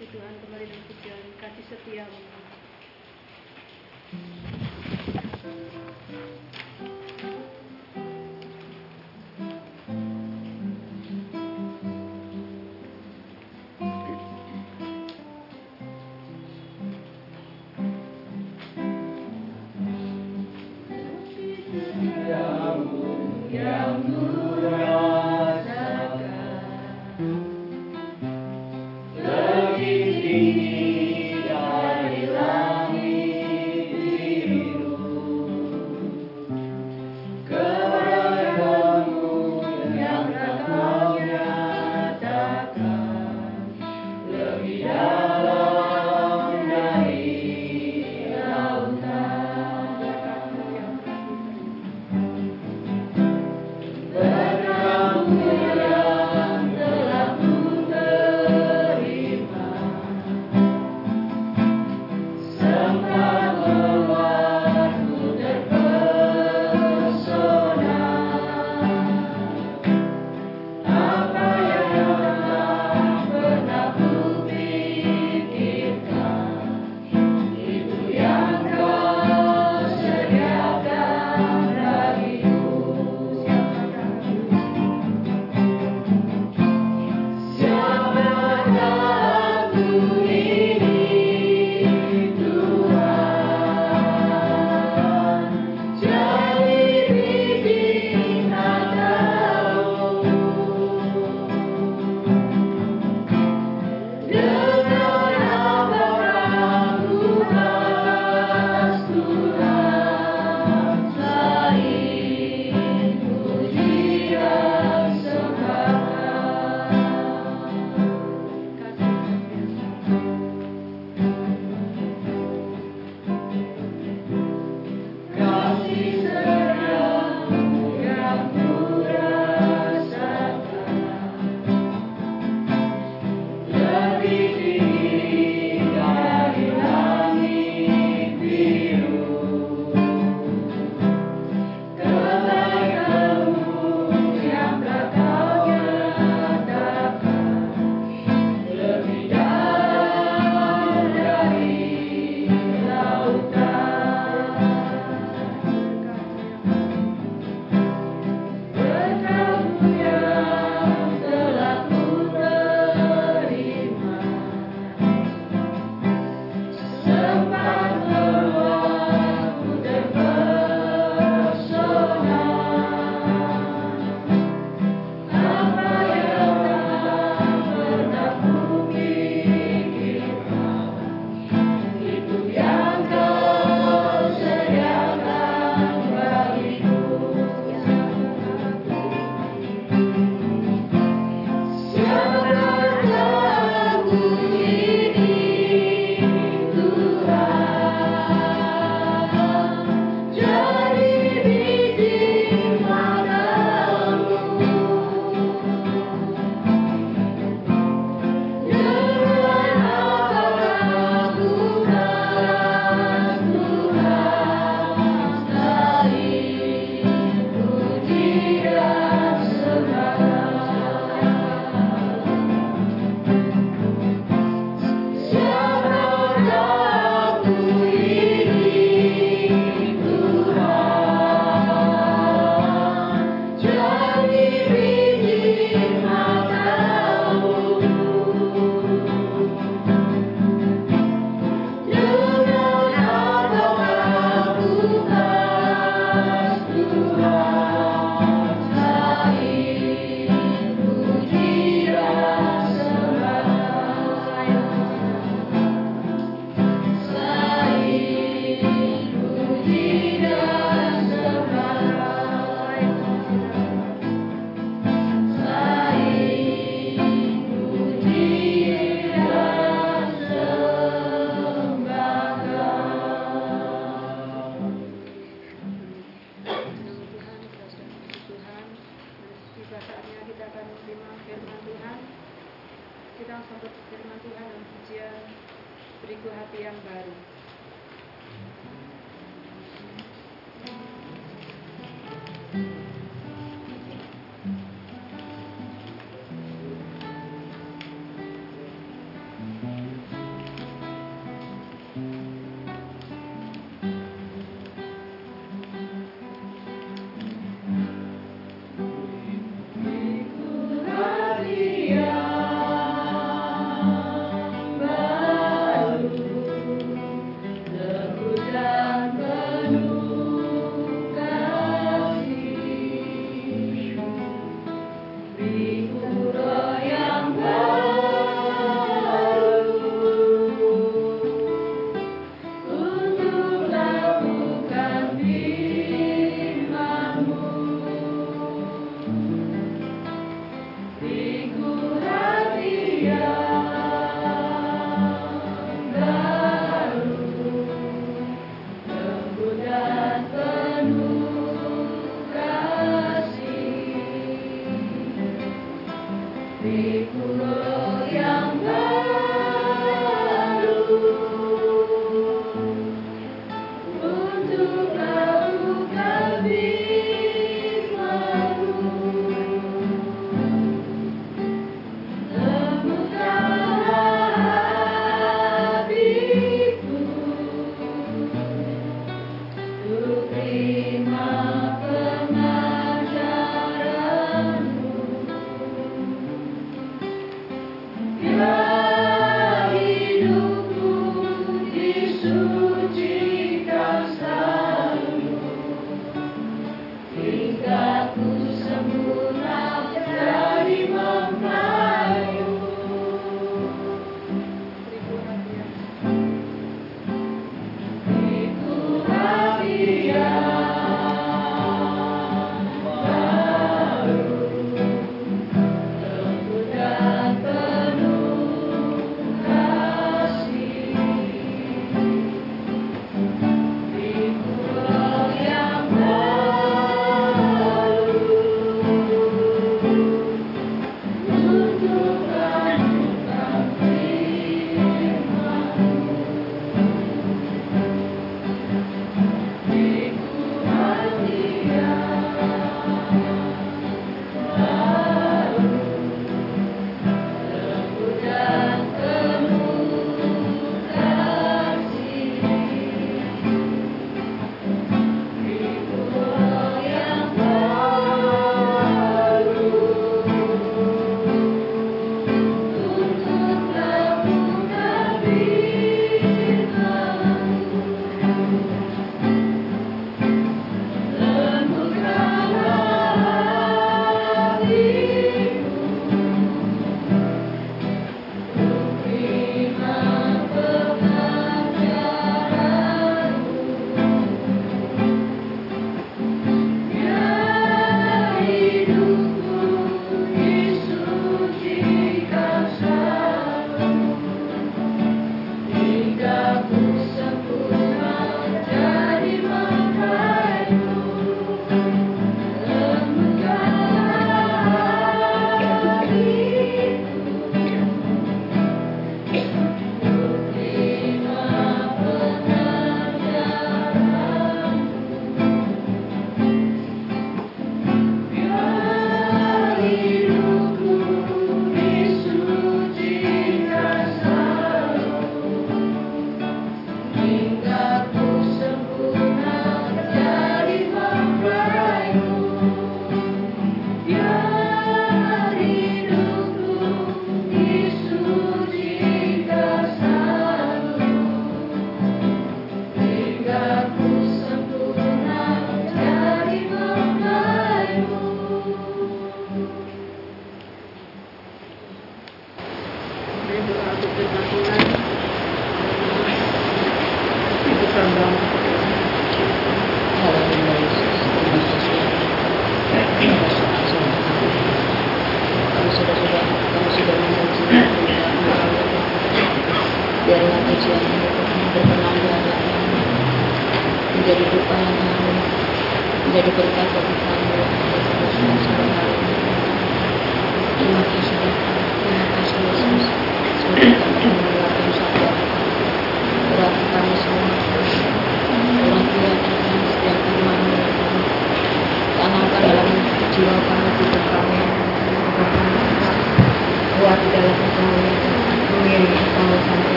Lebih tinggi dari langit biru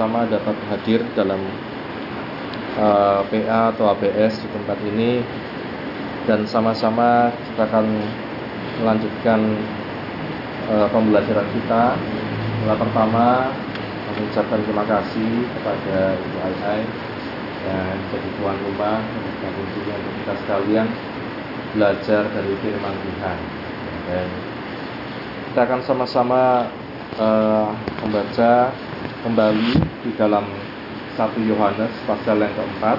sama-sama dapat hadir dalam uh, PA atau ABS di tempat ini. Dan sama-sama kita akan melanjutkan uh, pembelajaran kita. Yang pertama mengucapkan terima kasih kepada Ibu Ai yang jadi tuan rumah dan tentunya untuk kita sekalian belajar dari firman Tuhan. Dan kita akan sama-sama uh, membaca kembali di dalam 1 Yohanes pasal yang keempat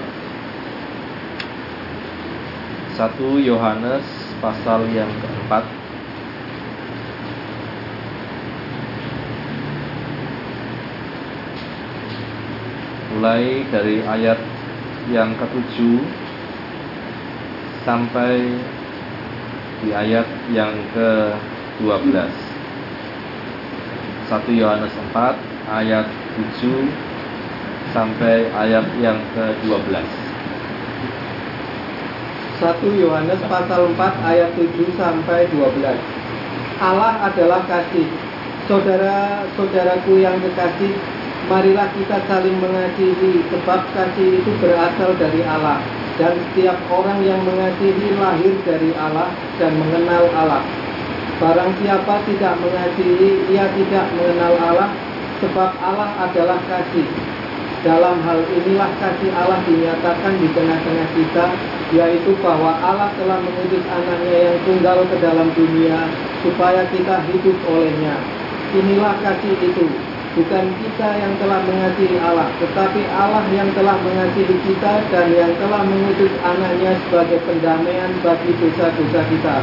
1 Yohanes pasal yang keempat mulai dari ayat yang ketujuh sampai di ayat yang ke-12. 1 Yohanes 4 ayat 7 sampai ayat yang ke-12. 1 Yohanes pasal 4 ayat 7 sampai 12. Allah adalah kasih. Saudara-saudaraku yang kekasih, marilah kita saling mengasihi sebab kasih itu berasal dari Allah dan setiap orang yang mengasihi lahir dari Allah dan mengenal Allah. Barang siapa tidak mengasihi, ia tidak mengenal Allah sebab Allah adalah kasih. Dalam hal inilah kasih Allah dinyatakan di tengah-tengah kita, yaitu bahwa Allah telah mengutus anaknya yang tunggal ke dalam dunia supaya kita hidup olehnya. Inilah kasih itu, bukan kita yang telah mengasihi Allah, tetapi Allah yang telah mengasihi kita dan yang telah mengutus anaknya sebagai pendamaian bagi dosa-dosa kita.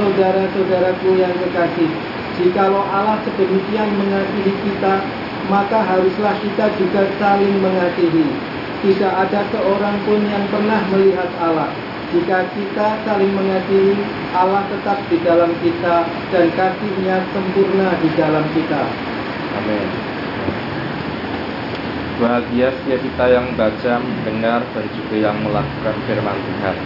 Saudara-saudaraku yang kekasih, jikalau Allah sedemikian mengasihi kita, maka haruslah kita juga saling mengasihi. Tidak ada seorang pun yang pernah melihat Allah. Jika kita saling mengasihi, Allah tetap di dalam kita dan kasihnya sempurna di dalam kita. Amin. Bahagia setiap kita yang baca, mendengar, dan juga yang melakukan firman Tuhan.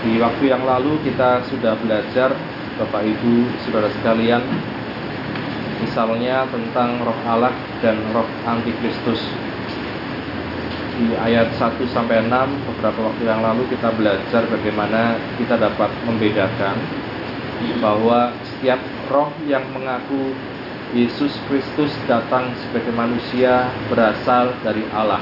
Di waktu yang lalu kita sudah belajar, Bapak Ibu, Saudara sekalian, misalnya tentang roh Allah dan roh antikristus. Di ayat 1 sampai 6 beberapa waktu yang lalu kita belajar bagaimana kita dapat membedakan bahwa setiap roh yang mengaku Yesus Kristus datang sebagai manusia berasal dari Allah.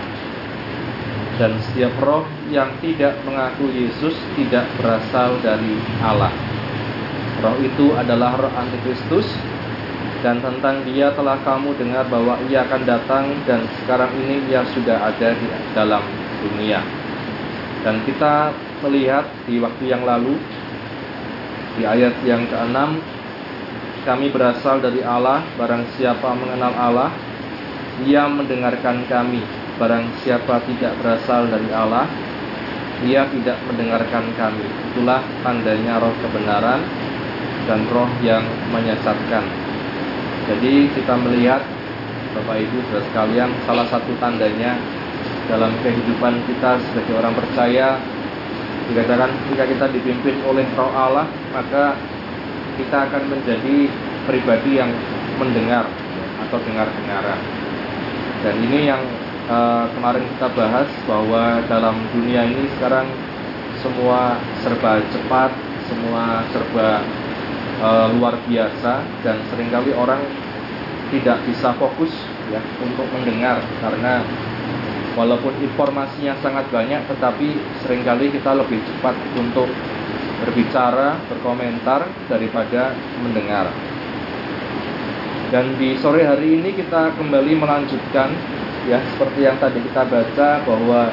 Dan setiap roh yang tidak mengaku Yesus tidak berasal dari Allah. Roh itu adalah roh antikristus dan tentang dia telah kamu dengar bahwa ia akan datang dan sekarang ini ia sudah ada di dalam dunia. Dan kita melihat di waktu yang lalu di ayat yang ke-6 kami berasal dari Allah barang siapa mengenal Allah ia mendengarkan kami. Barang siapa tidak berasal dari Allah ia tidak mendengarkan kami. Itulah tandanya roh kebenaran dan roh yang menyesatkan. Jadi kita melihat Bapak Ibu saudara sekalian salah satu tandanya dalam kehidupan kita sebagai orang percaya dikatakan jika kita dipimpin oleh roh Allah maka kita akan menjadi pribadi yang mendengar atau dengar-dengaran. Dan ini yang uh, kemarin kita bahas bahwa dalam dunia ini sekarang semua serba cepat semua serba uh, luar biasa dan sering kali orang tidak bisa fokus ya untuk mendengar karena walaupun informasinya sangat banyak tetapi sering kali kita lebih cepat untuk berbicara, berkomentar daripada mendengar. Dan di sore hari ini kita kembali melanjutkan ya seperti yang tadi kita baca bahwa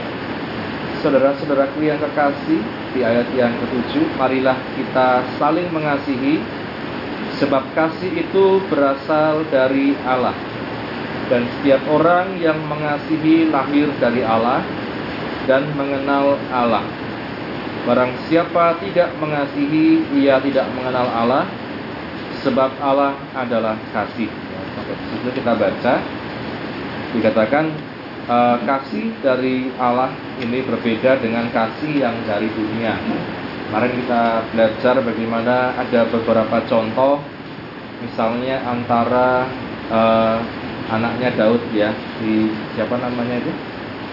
saudara-saudaraku yang kekasih di ayat yang ketujuh, marilah kita saling mengasihi sebab kasih itu berasal dari Allah dan setiap orang yang mengasihi lahir dari Allah dan mengenal Allah. Barang siapa tidak mengasihi, ia tidak mengenal Allah, sebab Allah adalah kasih. Situ kita baca, dikatakan e, kasih dari Allah ini berbeda dengan kasih yang dari dunia. Kemarin kita belajar bagaimana ada beberapa contoh, misalnya antara e, anaknya Daud ya, di siapa namanya itu?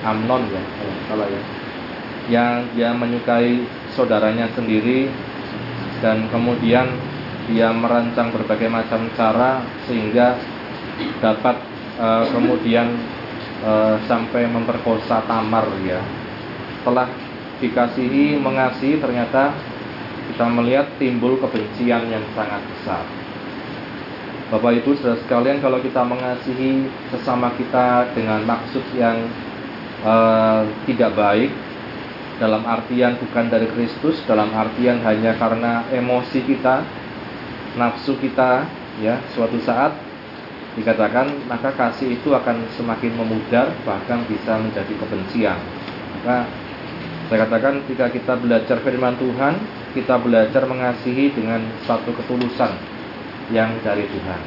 Amnon ya, kalau salah ya yang dia menyukai saudaranya sendiri dan kemudian dia merancang berbagai macam cara sehingga dapat uh, kemudian uh, sampai memperkosa Tamar ya. Setelah dikasihi mengasihi ternyata kita melihat timbul kebencian yang sangat besar. Bapak Ibu Saudara sekalian kalau kita mengasihi sesama kita dengan maksud yang uh, tidak baik dalam artian bukan dari Kristus, dalam artian hanya karena emosi kita, nafsu kita, ya, suatu saat dikatakan maka kasih itu akan semakin memudar bahkan bisa menjadi kebencian. Maka saya katakan ketika kita belajar firman Tuhan, kita belajar mengasihi dengan satu ketulusan yang dari Tuhan.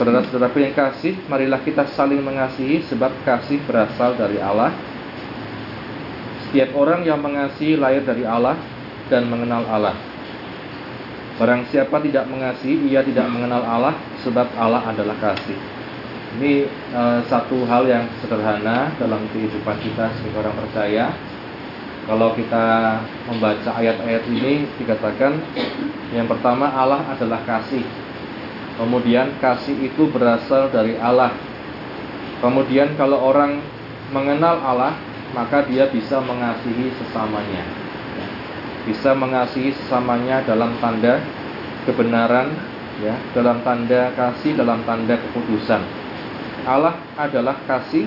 Saudara-saudaraku yang kasih, marilah kita saling mengasihi sebab kasih berasal dari Allah setiap orang yang mengasihi lahir dari Allah dan mengenal Allah. Barang siapa tidak mengasihi, ia tidak mengenal Allah sebab Allah adalah kasih. Ini uh, satu hal yang sederhana dalam kehidupan kita sebagai orang percaya. Kalau kita membaca ayat-ayat ini dikatakan yang pertama Allah adalah kasih. Kemudian kasih itu berasal dari Allah. Kemudian kalau orang mengenal Allah, maka dia bisa mengasihi sesamanya. Bisa mengasihi sesamanya dalam tanda kebenaran, ya, dalam tanda kasih, dalam tanda keputusan. Allah adalah kasih.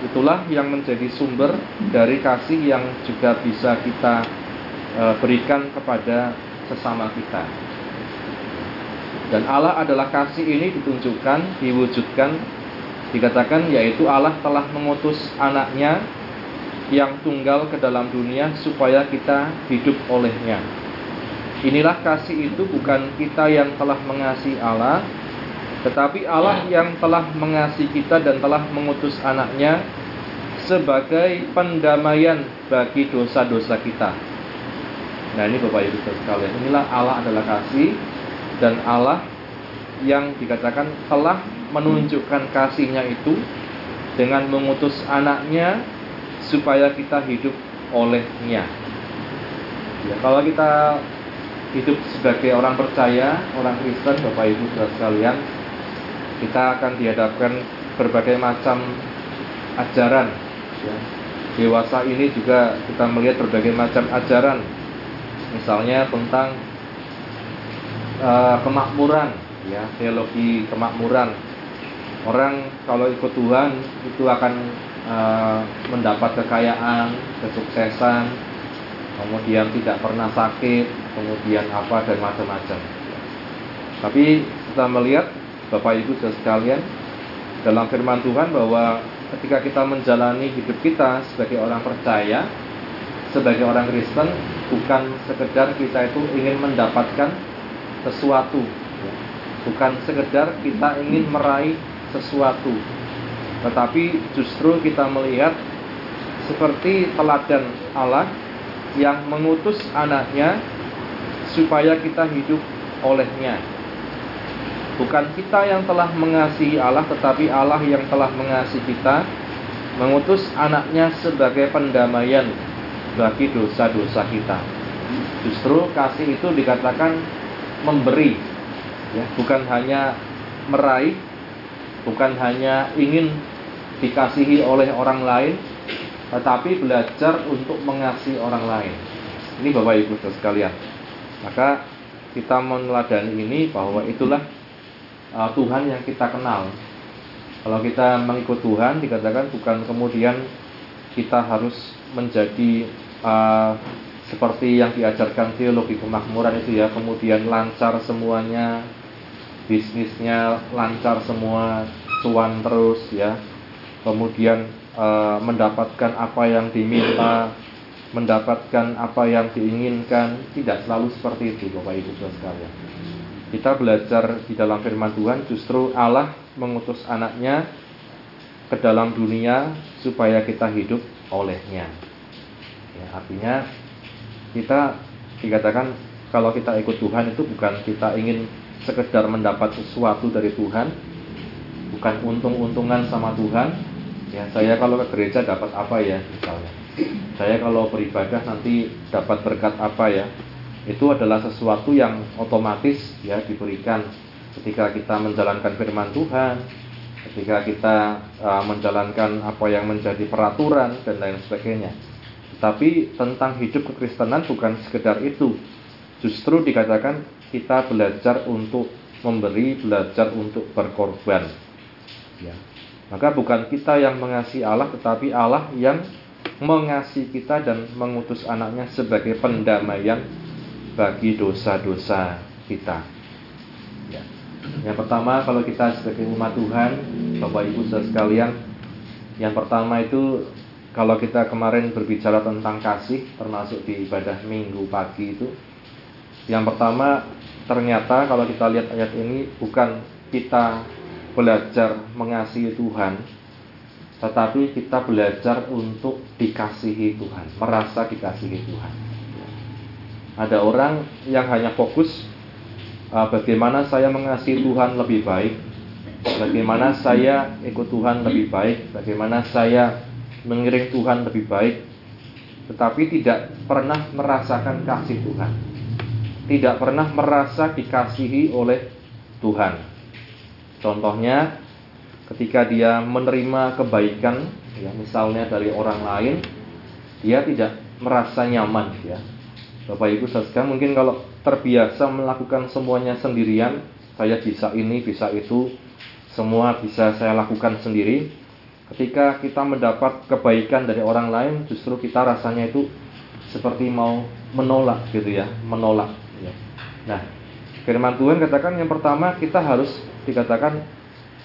Itulah yang menjadi sumber dari kasih yang juga bisa kita e, berikan kepada sesama kita. Dan Allah adalah kasih ini ditunjukkan, diwujudkan, dikatakan yaitu Allah telah mengutus anaknya yang tunggal ke dalam dunia supaya kita hidup olehnya. Inilah kasih itu bukan kita yang telah mengasihi Allah, tetapi Allah yang telah mengasihi kita dan telah mengutus anaknya sebagai pendamaian bagi dosa-dosa kita. Nah ini Bapak Ibu sekalian, inilah Allah adalah kasih dan Allah yang dikatakan telah menunjukkan kasihnya itu dengan mengutus anaknya supaya kita hidup olehnya. Ya, kalau kita hidup sebagai orang percaya, orang Kristen, Bapak Ibu sekalian, kita akan dihadapkan berbagai macam ajaran. Ya. Dewasa ini juga kita melihat berbagai macam ajaran, misalnya tentang uh, kemakmuran, ya teologi kemakmuran. Orang kalau ikut Tuhan itu akan Eh, mendapat kekayaan, kesuksesan, kemudian tidak pernah sakit, kemudian apa dan macam-macam. Tapi kita melihat Bapak Ibu dan sekalian dalam firman Tuhan bahwa ketika kita menjalani hidup kita sebagai orang percaya, sebagai orang Kristen, bukan sekedar kita itu ingin mendapatkan sesuatu, bukan sekedar kita ingin meraih sesuatu, tetapi justru kita melihat seperti teladan Allah yang mengutus anaknya supaya kita hidup olehnya. Bukan kita yang telah mengasihi Allah, tetapi Allah yang telah mengasihi kita, mengutus anaknya sebagai pendamaian bagi dosa-dosa kita. Justru kasih itu dikatakan memberi, ya, bukan hanya meraih, bukan hanya ingin dikasihi oleh orang lain, tetapi belajar untuk mengasihi orang lain. Ini Bapak Ibu sekalian. Maka kita meneladani ini bahwa itulah uh, Tuhan yang kita kenal. Kalau kita mengikut Tuhan dikatakan bukan kemudian kita harus menjadi uh, seperti yang diajarkan teologi kemakmuran itu ya, kemudian lancar semuanya, bisnisnya lancar semua, cuan terus ya, kemudian e, mendapatkan apa yang diminta, mendapatkan apa yang diinginkan. Tidak selalu seperti itu, Bapak Ibu sekalian. Kita belajar di dalam firman Tuhan justru Allah mengutus anaknya ke dalam dunia supaya kita hidup olehnya. Ya, artinya kita dikatakan kalau kita ikut Tuhan itu bukan kita ingin sekedar mendapat sesuatu dari Tuhan, bukan untung-untungan sama Tuhan. Ya, saya kalau ke gereja dapat apa ya misalnya. Saya kalau beribadah nanti dapat berkat apa ya itu adalah sesuatu yang otomatis ya diberikan ketika kita menjalankan firman Tuhan, ketika kita uh, menjalankan apa yang menjadi peraturan dan lain sebagainya. Tapi tentang hidup kekristenan bukan sekedar itu. Justru dikatakan kita belajar untuk memberi, belajar untuk berkorban. Ya. Maka bukan kita yang mengasihi Allah, tetapi Allah yang mengasihi kita dan mengutus anaknya sebagai pendamaian bagi dosa-dosa kita. Ya. Yang pertama kalau kita sebagai umat Tuhan, Bapak Ibu saudara sekalian, yang pertama itu kalau kita kemarin berbicara tentang kasih, termasuk di ibadah minggu pagi itu, yang pertama ternyata kalau kita lihat ayat ini bukan kita belajar mengasihi Tuhan, tetapi kita belajar untuk dikasihi Tuhan, merasa dikasihi Tuhan. Ada orang yang hanya fokus uh, bagaimana saya mengasihi Tuhan lebih baik, bagaimana saya ikut Tuhan lebih baik, bagaimana saya mengiring Tuhan lebih baik, tetapi tidak pernah merasakan kasih Tuhan, tidak pernah merasa dikasihi oleh Tuhan. Contohnya, ketika dia menerima kebaikan, ya misalnya dari orang lain, dia tidak merasa nyaman, ya Bapak Ibu saudara mungkin kalau terbiasa melakukan semuanya sendirian, saya bisa ini, bisa itu, semua bisa saya lakukan sendiri. Ketika kita mendapat kebaikan dari orang lain, justru kita rasanya itu seperti mau menolak gitu ya, menolak. Ya. Nah, firman Tuhan katakan yang pertama kita harus dikatakan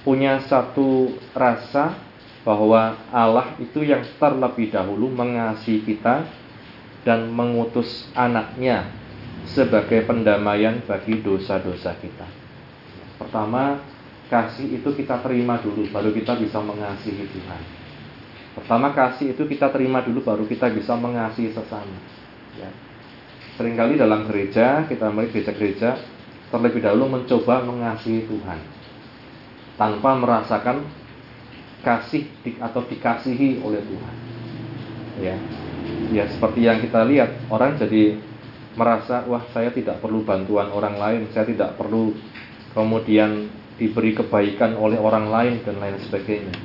punya satu rasa bahwa Allah itu yang terlebih dahulu mengasihi kita dan mengutus anaknya sebagai pendamaian bagi dosa-dosa kita. Pertama, kasih itu kita terima dulu, baru kita bisa mengasihi Tuhan. Pertama, kasih itu kita terima dulu, baru kita bisa mengasihi sesama. Ya. Seringkali dalam gereja, kita melihat gereja-gereja terlebih dahulu mencoba mengasihi Tuhan tanpa merasakan kasih atau dikasihi oleh Tuhan. Ya, ya seperti yang kita lihat orang jadi merasa wah saya tidak perlu bantuan orang lain saya tidak perlu kemudian diberi kebaikan oleh orang lain dan lain sebagainya.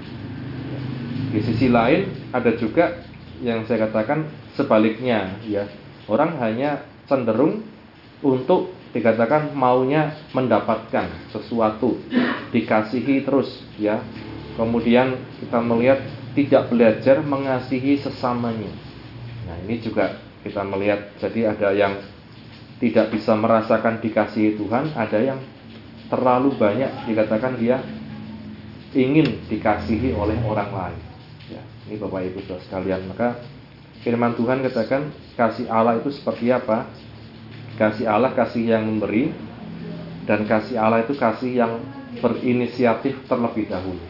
Di sisi lain ada juga yang saya katakan sebaliknya ya. Orang hanya cenderung untuk dikatakan maunya mendapatkan sesuatu dikasihi terus ya. Kemudian kita melihat tidak belajar mengasihi sesamanya Nah ini juga kita melihat jadi ada yang tidak bisa merasakan dikasihi Tuhan, ada yang terlalu banyak dikatakan dia ingin dikasihi oleh orang lain. Ya, ini Bapak Ibu Saudara sekalian, maka firman Tuhan katakan kasih Allah itu seperti apa? Kasih Allah kasih yang memberi dan kasih Allah itu kasih yang berinisiatif terlebih dahulu.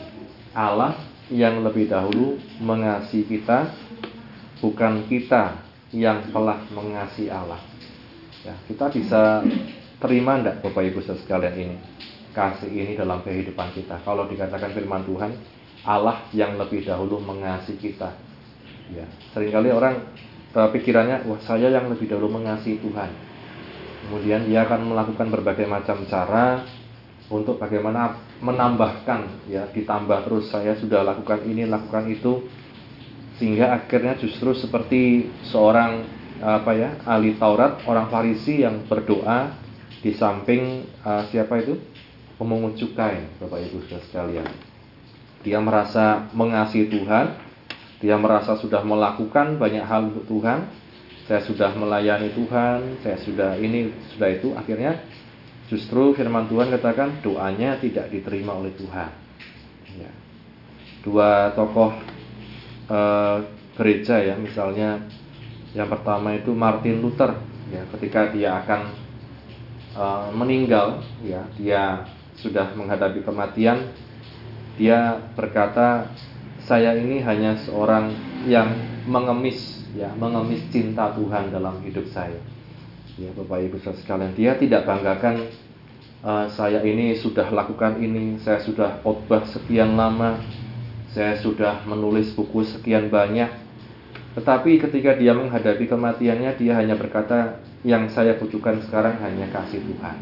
Allah yang lebih dahulu mengasihi kita bukan kita yang telah mengasihi Allah. Ya, kita bisa terima enggak Bapak Ibu sekalian ini kasih ini dalam kehidupan kita. Kalau dikatakan firman Tuhan, Allah yang lebih dahulu mengasihi kita. Ya, sering kali orang eh, pikirannya, wah saya yang lebih dahulu mengasihi Tuhan. Kemudian dia akan melakukan berbagai macam cara untuk bagaimana menambahkan ya ditambah terus saya sudah lakukan ini lakukan itu sehingga akhirnya justru seperti seorang apa ya ahli Taurat orang Farisi yang berdoa di samping uh, siapa itu? Pemungut cukai Bapak Ibu saudara sekalian. Dia merasa mengasihi Tuhan dia merasa sudah melakukan banyak hal untuk Tuhan saya sudah melayani Tuhan saya sudah ini sudah itu. Akhirnya justru firman Tuhan katakan doanya tidak diterima oleh Tuhan. Ya. dua tokoh uh, gereja ya misalnya Yang pertama itu Martin Luther, ya, ketika dia akan uh, meninggal, ya, dia sudah menghadapi kematian, dia berkata, saya ini hanya seorang yang mengemis, ya, mengemis cinta Tuhan dalam hidup saya. Ya, Bapak Ibu saudara sekalian, dia tidak banggakan uh, saya ini sudah lakukan ini, saya sudah khotbah sekian lama, saya sudah menulis buku sekian banyak. Tetapi ketika dia menghadapi kematiannya, dia hanya berkata, yang saya butuhkan sekarang hanya kasih Tuhan.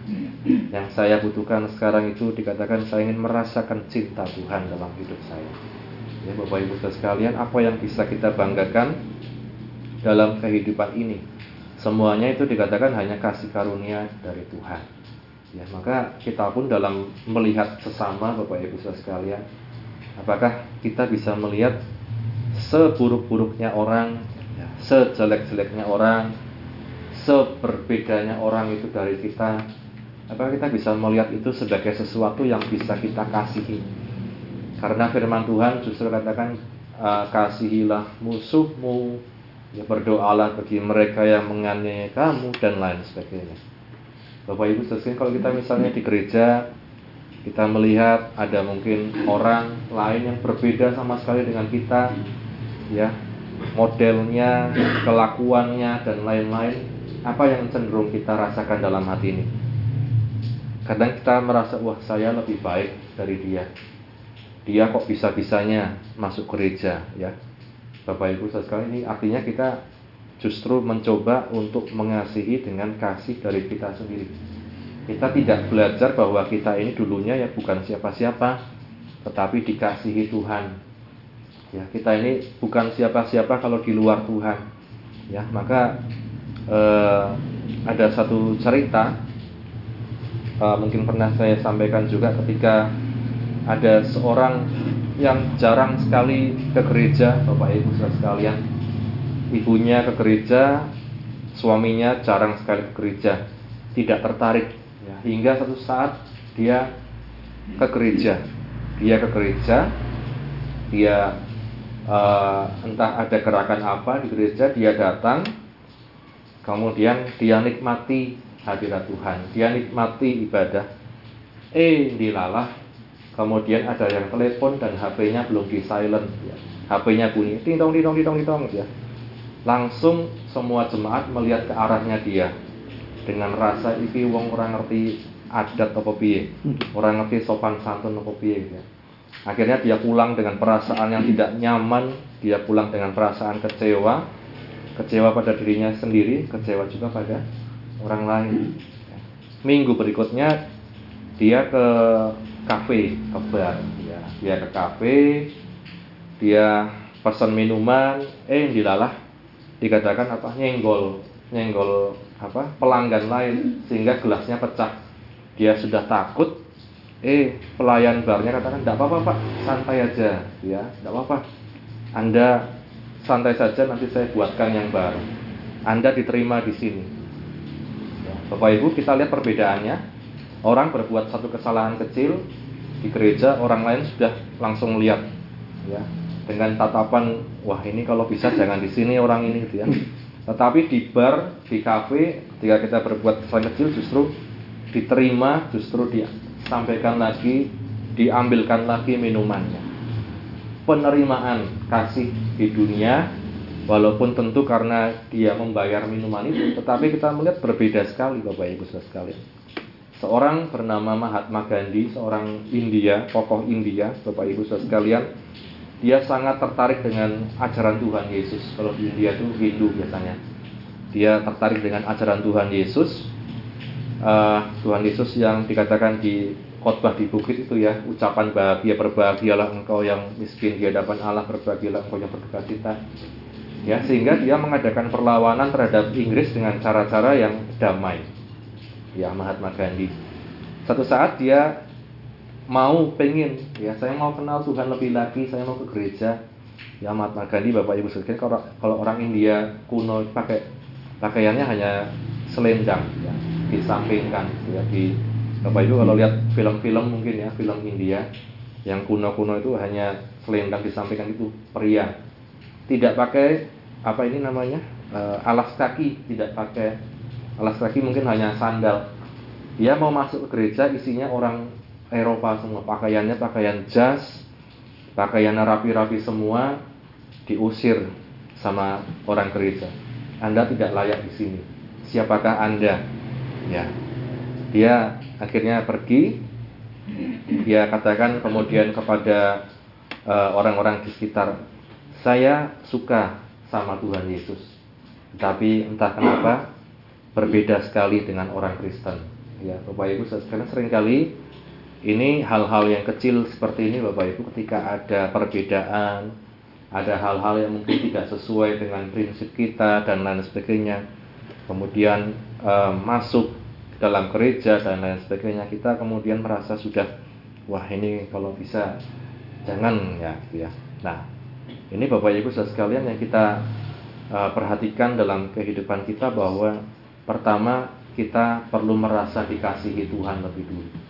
Yang saya butuhkan sekarang itu dikatakan saya ingin merasakan cinta Tuhan dalam hidup saya. Ya, Bapak Ibu sekalian, apa yang bisa kita banggakan dalam kehidupan ini? Semuanya itu dikatakan hanya kasih karunia dari Tuhan. Ya, maka kita pun dalam melihat sesama Bapak Ibu sekalian, Apakah kita bisa melihat seburuk-buruknya orang, ya, sejelek-jeleknya orang, seberbedanya orang itu dari kita? Apakah kita bisa melihat itu sebagai sesuatu yang bisa kita kasihi? Karena firman Tuhan justru katakan uh, kasihilah musuhmu, ya berdoalah bagi mereka yang menganiaya kamu dan lain sebagainya. Bapak Ibu sekalian kalau kita misalnya di gereja kita melihat ada mungkin orang lain yang berbeda sama sekali dengan kita ya. Modelnya kelakuannya dan lain-lain. Apa yang cenderung kita rasakan dalam hati ini? Kadang kita merasa wah saya lebih baik dari dia. Dia kok bisa-bisanya masuk gereja ya. Bapak Ibu sekali ini artinya kita justru mencoba untuk mengasihi dengan kasih dari kita sendiri kita tidak belajar bahwa kita ini dulunya ya bukan siapa-siapa, tetapi dikasihi Tuhan. Ya, kita ini bukan siapa-siapa kalau di luar Tuhan. Ya, maka eh, ada satu cerita eh, mungkin pernah saya sampaikan juga ketika ada seorang yang jarang sekali ke gereja, Bapak Ibu sekalian. Ibunya ke gereja, suaminya jarang sekali ke gereja, tidak tertarik ya, hingga satu saat dia ke gereja. Dia ke gereja dia uh, entah ada gerakan apa di gereja dia datang. Kemudian dia nikmati hadirat Tuhan. Dia nikmati ibadah. Eh dilalah. Kemudian ada yang telepon dan HP-nya belum di silent ya. HP-nya bunyi ting tong ting tong ting tong, ya. Langsung semua jemaat melihat ke arahnya dia dengan rasa iki wong orang ngerti adat apa piye hmm. orang ngerti sopan santun apa piye ya. akhirnya dia pulang dengan perasaan yang tidak nyaman dia pulang dengan perasaan kecewa kecewa pada dirinya sendiri kecewa juga pada orang lain minggu berikutnya dia ke kafe ke bar ya. dia ke kafe dia pesan minuman eh dilalah dikatakan apa nyenggol nyenggol apa pelanggan lain sehingga gelasnya pecah. Dia sudah takut, eh pelayan barnya katakan tidak apa-apa pak, santai aja, ya, tidak apa-apa. Anda santai saja nanti saya buatkan yang baru. Anda diterima di sini. Ya, Bapak Ibu kita lihat perbedaannya. Orang berbuat satu kesalahan kecil di gereja, orang lain sudah langsung lihat, ya, dengan tatapan wah ini kalau bisa jangan di sini orang ini gitu ya tetapi di bar, di kafe, ketika kita berbuat kesalahan kecil justru diterima, justru disampaikan lagi, diambilkan lagi minumannya. Penerimaan kasih di dunia, walaupun tentu karena dia membayar minuman itu, tetapi kita melihat berbeda sekali Bapak Ibu sekalian. Seorang bernama Mahatma Gandhi, seorang India, tokoh India, Bapak Ibu sekalian, dia sangat tertarik dengan ajaran Tuhan Yesus. Kalau di India itu Hindu biasanya. Dia tertarik dengan ajaran Tuhan Yesus. Uh, Tuhan Yesus yang dikatakan di khotbah di bukit itu ya, ucapan bahagia berbahagialah engkau yang miskin di hadapan Allah, berbahagialah engkau yang berduka cita. Ya, sehingga dia mengadakan perlawanan terhadap Inggris dengan cara-cara yang damai. Ya, Mahatma Gandhi. Satu saat dia mau pengen. Ya saya mau kenal Tuhan lebih lagi. Saya mau ke gereja. Ya Mahatma Gandhi Bapak Ibu sekalian kalau kalau orang India kuno pakai pakaiannya hanya selendang ya disampingkan ya di Bapak Ibu kalau lihat film-film mungkin ya film India yang kuno-kuno itu hanya selendang disampingkan itu pria. Tidak pakai apa ini namanya uh, alas kaki, tidak pakai alas kaki mungkin hanya sandal. Dia mau masuk ke gereja isinya orang Eropa semua, pakaiannya pakaian jas, pakaiannya rapi-rapi semua, diusir sama orang gereja. Anda tidak layak di sini. Siapakah Anda? Ya. Dia akhirnya pergi. Dia katakan kemudian kepada eh, orang-orang uh, di sekitar, "Saya suka sama Tuhan Yesus." Tapi entah kenapa berbeda sekali dengan orang Kristen. Ya, Bapak Ibu sekalian sering kali ini hal-hal yang kecil seperti ini Bapak Ibu ketika ada perbedaan, ada hal-hal yang mungkin tidak sesuai dengan prinsip kita dan lain sebagainya. Kemudian e, masuk dalam gereja dan lain sebagainya, kita kemudian merasa sudah wah ini kalau bisa jangan ya gitu ya. Nah, ini Bapak Ibu saudara sekalian yang kita e, perhatikan dalam kehidupan kita bahwa pertama kita perlu merasa dikasihi Tuhan lebih dulu.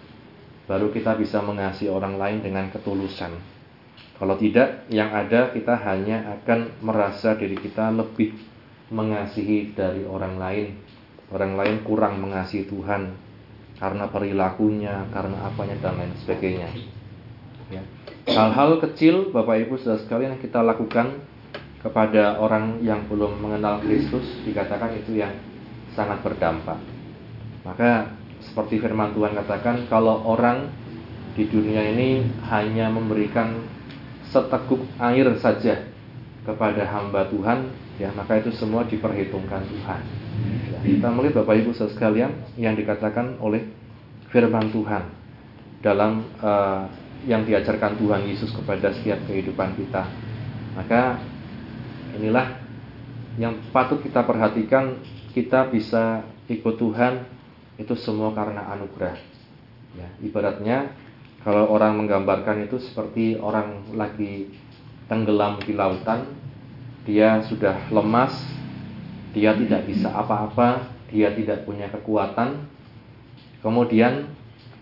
Baru kita bisa mengasihi orang lain dengan ketulusan. Kalau tidak, yang ada kita hanya akan merasa diri kita lebih mengasihi dari orang lain orang lain kurang mengasihi Tuhan karena perilakunya, karena apanya dan lain sebagainya. Ya. Hal-hal kecil Bapak Ibu Saudara sekalian yang kita lakukan kepada orang yang belum mengenal Kristus dikatakan itu yang sangat berdampak. Maka seperti firman Tuhan katakan kalau orang di dunia ini hanya memberikan seteguk air saja kepada hamba Tuhan, ya maka itu semua diperhitungkan Tuhan. Kita melihat Bapak Ibu sekalian yang dikatakan oleh firman Tuhan dalam uh, yang diajarkan Tuhan Yesus kepada setiap kehidupan kita. Maka inilah yang patut kita perhatikan kita bisa ikut Tuhan itu semua karena anugerah. Ya, ibaratnya kalau orang menggambarkan itu seperti orang lagi tenggelam di lautan, dia sudah lemas, dia tidak bisa apa-apa, dia tidak punya kekuatan. Kemudian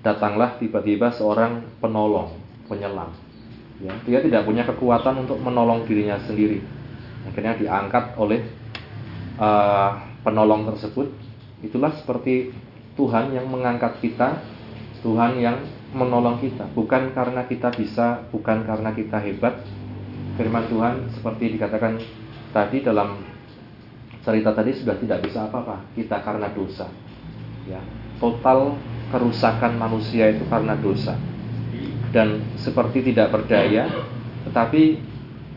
datanglah tiba-tiba seorang penolong, penyelam. Ya, dia tidak punya kekuatan untuk menolong dirinya sendiri. Akhirnya diangkat oleh uh, penolong tersebut. Itulah seperti Tuhan yang mengangkat kita, Tuhan yang menolong kita, bukan karena kita bisa, bukan karena kita hebat. Firman Tuhan seperti dikatakan tadi dalam cerita tadi sudah tidak bisa apa-apa. Kita karena dosa. Ya total kerusakan manusia itu karena dosa. Dan seperti tidak berdaya tetapi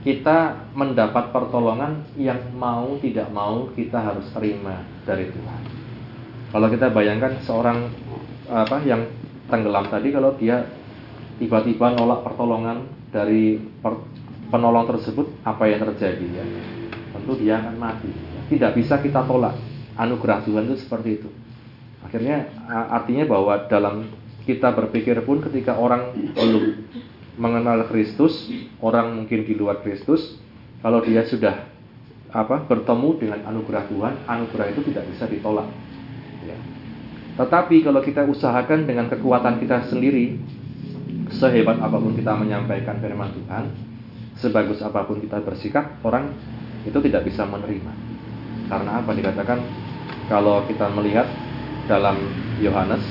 kita mendapat pertolongan yang mau tidak mau kita harus terima dari Tuhan kalau kita bayangkan seorang apa yang tenggelam tadi kalau dia tiba-tiba nolak pertolongan dari penolong tersebut apa yang terjadi ya tentu dia akan mati tidak bisa kita tolak. Anugerah Tuhan itu seperti itu. Akhirnya artinya bahwa dalam kita berpikir pun ketika orang belum mengenal Kristus, orang mungkin di luar Kristus, kalau dia sudah apa bertemu dengan anugerah Tuhan, anugerah itu tidak bisa ditolak. Tetapi kalau kita usahakan dengan kekuatan kita sendiri, sehebat apa pun kita menyampaikan firman Tuhan, sebagus apa pun kita bersikap, orang itu tidak bisa menerima. Karena apa dikatakan? Kalau kita melihat dalam Yohanes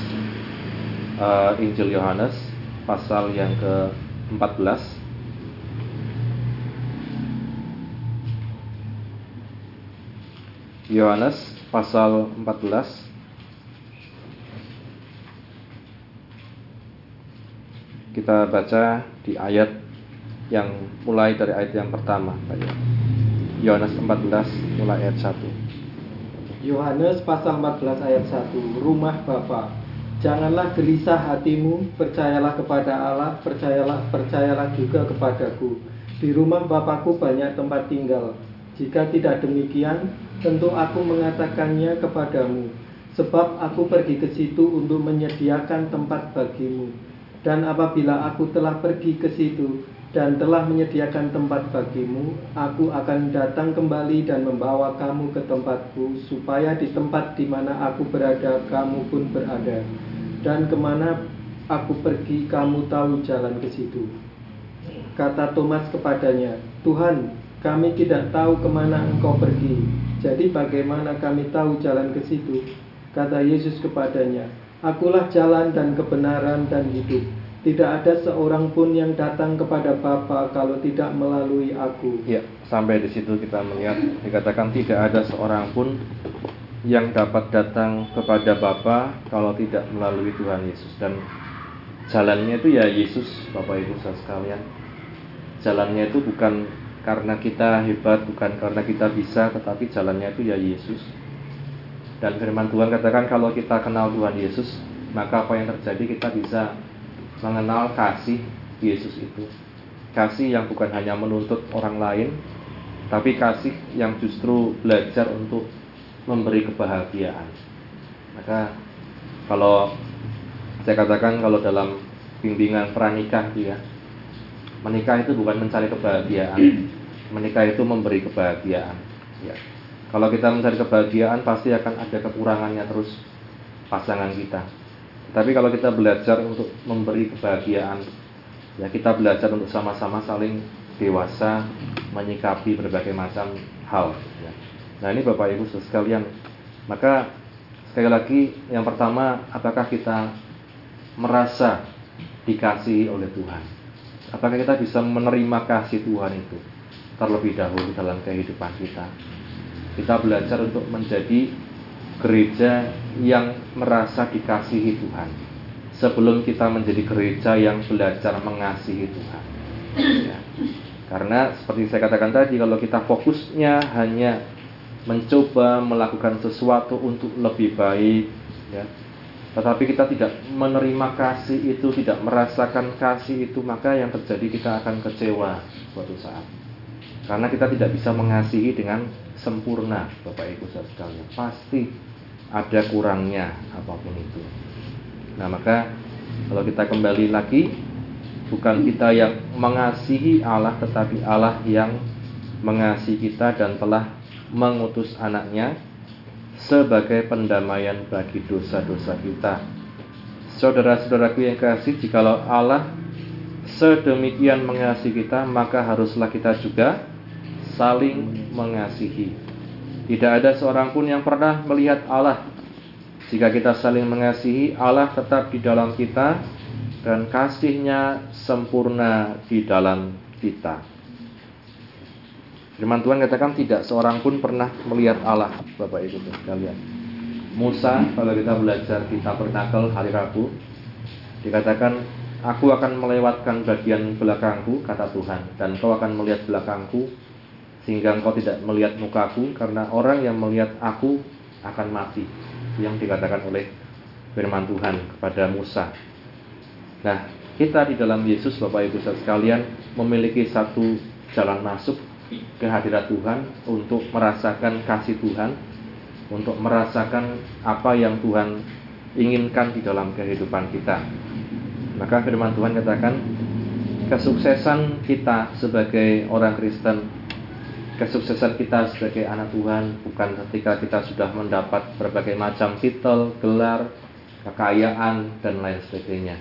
uh, Injil Yohanes pasal yang ke-14 Yohanes pasal 14 kita baca di ayat yang mulai dari ayat yang pertama Pak Yohanes 14 mulai ayat 1. Yohanes pasal 14 ayat 1. Rumah Bapa. Janganlah gelisah hatimu, percayalah kepada Allah, percayalah percayalah juga kepadaku. Di rumah Bapakku banyak tempat tinggal. Jika tidak demikian, tentu aku mengatakannya kepadamu, sebab aku pergi ke situ untuk menyediakan tempat bagimu. Dan apabila aku telah pergi ke situ dan telah menyediakan tempat bagimu, aku akan datang kembali dan membawa kamu ke tempatku, supaya di tempat di mana aku berada, kamu pun berada. Dan ke mana aku pergi, kamu tahu jalan ke situ. Kata Thomas kepadanya, Tuhan, kami tidak tahu ke mana engkau pergi. Jadi bagaimana kami tahu jalan ke situ? Kata Yesus kepadanya, Akulah jalan dan kebenaran dan hidup. Tidak ada seorang pun yang datang kepada Bapa kalau tidak melalui aku. Ya, sampai di situ kita melihat dikatakan tidak ada seorang pun yang dapat datang kepada Bapa kalau tidak melalui Tuhan Yesus dan jalannya itu ya Yesus Bapak Ibu saudara sekalian jalannya itu bukan karena kita hebat bukan karena kita bisa tetapi jalannya itu ya Yesus dan firman Tuhan katakan kalau kita kenal Tuhan Yesus maka apa yang terjadi kita bisa mengenal kasih Yesus itu kasih yang bukan hanya menuntut orang lain tapi kasih yang justru belajar untuk memberi kebahagiaan. Maka kalau saya katakan kalau dalam bimbingan pranikah ya, menikah itu bukan mencari kebahagiaan, menikah itu memberi kebahagiaan. Ya. Kalau kita mencari kebahagiaan pasti akan ada kekurangannya terus pasangan kita. Tapi kalau kita belajar untuk memberi kebahagiaan, ya kita belajar untuk sama-sama saling dewasa menyikapi berbagai macam hal. Ya. Nah ini Bapak Ibu sekalian, maka sekali lagi yang pertama, apakah kita merasa dikasihi oleh Tuhan? Apakah kita bisa menerima kasih Tuhan itu terlebih dahulu dalam kehidupan kita? Kita belajar untuk menjadi gereja yang merasa dikasihi Tuhan sebelum kita menjadi gereja yang belajar mengasihi Tuhan. Ya. Karena seperti saya katakan tadi, kalau kita fokusnya hanya mencoba melakukan sesuatu untuk lebih baik ya. Tetapi kita tidak menerima kasih itu, tidak merasakan kasih itu, maka yang terjadi kita akan kecewa suatu saat. Karena kita tidak bisa mengasihi dengan sempurna, Bapak Ibu saudara sekalian. Pasti ada kurangnya apa pun itu. Nah, maka kalau kita kembali lagi bukan kita yang mengasihi Allah tetapi Allah yang mengasihi kita dan telah mengutus anaknya sebagai pendamaian bagi dosa-dosa kita. Saudara-saudaraku yang kasih, jikalau Allah sedemikian mengasihi kita, maka haruslah kita juga saling mengasihi. Tidak ada seorang pun yang pernah melihat Allah. Jika kita saling mengasihi, Allah tetap di dalam kita dan kasihnya sempurna di dalam kita. Firman Tuhan katakan tidak seorang pun pernah melihat Allah, Bapak Ibu sekalian. Musa, kalau kita belajar di tabernakel hari Rabu, dikatakan, Aku akan melewatkan bagian belakangku, kata Tuhan, dan kau akan melihat belakangku, sehingga engkau tidak melihat mukaku, karena orang yang melihat aku akan mati. Yang dikatakan oleh firman Tuhan kepada Musa. Nah, kita di dalam Yesus, Bapak Ibu sekalian, memiliki satu jalan masuk kehadirat Tuhan, untuk merasakan kasih Tuhan, untuk merasakan apa yang Tuhan inginkan di dalam kehidupan kita. Maka firman Tuhan katakan, kesuksesan kita sebagai orang Kristen, kesuksesan kita sebagai anak Tuhan bukan ketika kita sudah mendapat berbagai macam titel, gelar, kekayaan, dan lain sebagainya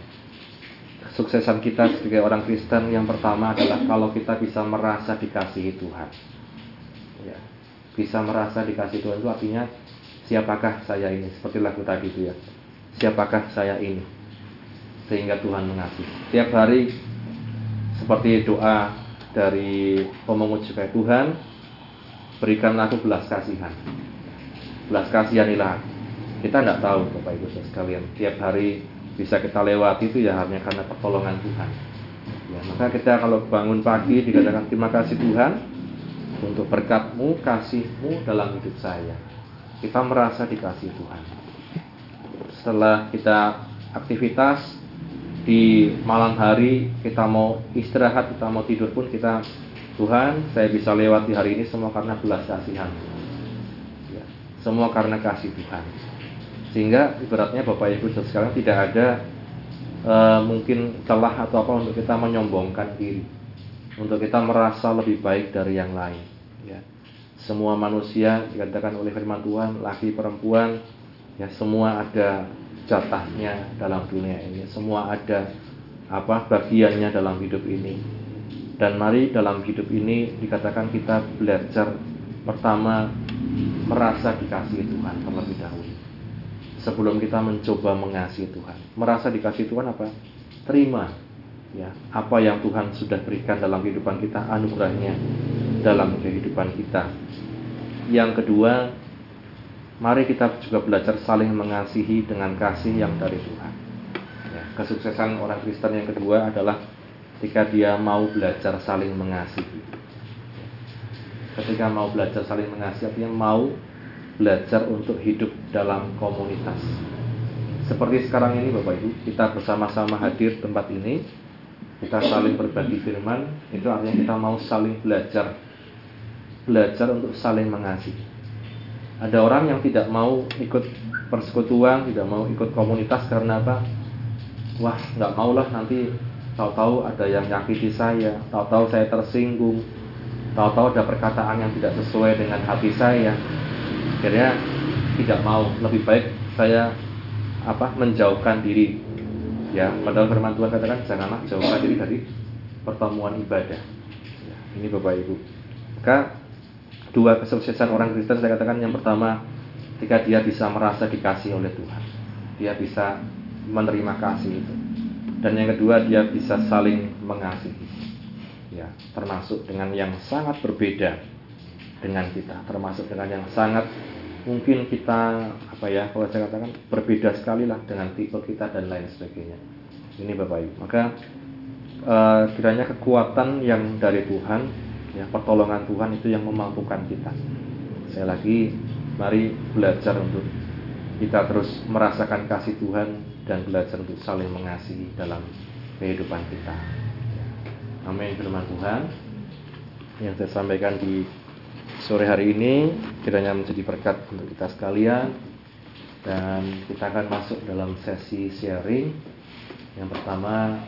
kesuksesan kita sebagai orang Kristen yang pertama adalah kalau kita bisa merasa dikasihi Tuhan. Ya, bisa merasa dikasihi Tuhan itu artinya siapakah saya ini? Seperti lagu tadi itu ya. Siapakah saya ini? Sehingga Tuhan mengasihi. Tiap hari seperti doa dari pemungut supaya Tuhan berikanlah aku belas kasihan. Belas kasihanilah. Kita tidak tahu Bapak Ibu sekalian. Tiap hari bisa kita lewati itu ya hanya karena pertolongan Tuhan. Ya, maka kita kalau bangun pagi dikatakan terima kasih Tuhan untuk berkatmu, kasihmu dalam hidup saya. Kita merasa dikasih Tuhan. Setelah kita aktivitas di malam hari kita mau istirahat, kita mau tidur pun kita Tuhan, saya bisa lewati hari ini semua karena belas kasihan. Ya, semua karena kasih Tuhan. Sehingga ibaratnya Bapak Ibu sekarang tidak ada e, mungkin celah atau apa untuk kita menyombongkan diri, untuk kita merasa lebih baik dari yang lain. Ya. Semua manusia dikatakan oleh firman Tuhan, laki perempuan, ya semua ada jatahnya dalam dunia ini, semua ada apa bagiannya dalam hidup ini. Dan mari dalam hidup ini dikatakan kita belajar pertama merasa dikasihi Tuhan terlebih dahulu. Sebelum kita mencoba mengasihi Tuhan, merasa dikasihi Tuhan apa? Terima ya apa yang Tuhan sudah berikan dalam kehidupan kita, anugerahnya dalam kehidupan kita. Yang kedua, mari kita juga belajar saling mengasihi dengan kasih yang dari Tuhan. Ya, kesuksesan orang Kristen yang kedua adalah ketika dia mau belajar saling mengasihi. Ketika mau belajar saling mengasihi, artinya mau belajar untuk hidup dalam komunitas. Seperti sekarang ini Bapak Ibu, kita bersama-sama hadir tempat ini, kita saling berbagi firman, itu artinya kita mau saling belajar belajar untuk saling mengasihi. Ada orang yang tidak mau ikut persekutuan, tidak mau ikut komunitas karena apa? Wah, nggak maulah nanti tahu-tahu ada yang nyakiti saya, tahu-tahu saya tersinggung, tahu-tahu ada perkataan yang tidak sesuai dengan hati saya. Akhirnya tidak mau, lebih baik saya apa menjauhkan diri. Ya, padahal firman Tuhan katakan janganlah jauhkan diri dari pertemuan ibadah. Ya, ini Bapak Ibu. Maka dua kesuksesan orang Kristen saya katakan yang pertama ketika dia bisa merasa dikasih oleh Tuhan dia bisa menerima kasih itu dan yang kedua dia bisa saling mengasihi. Ya termasuk dengan yang sangat berbeda dengan kita. Termasuk dengan yang sangat mungkin kita apa ya kalau saya katakan berbeda sekali lah dengan tipe kita dan lain sebagainya. Ini Bapak Ibu. Maka uh, kiranya kekuatan yang dari Tuhan ya pertolongan Tuhan itu yang memampukan kita. Saya lagi mari belajar untuk kita terus merasakan kasih Tuhan dan belajar untuk saling mengasihi dalam kehidupan kita. Amin. Firman Tuhan yang saya sampaikan di sore hari ini kiranya menjadi berkat untuk kita sekalian. Dan kita akan masuk dalam sesi sharing. Yang pertama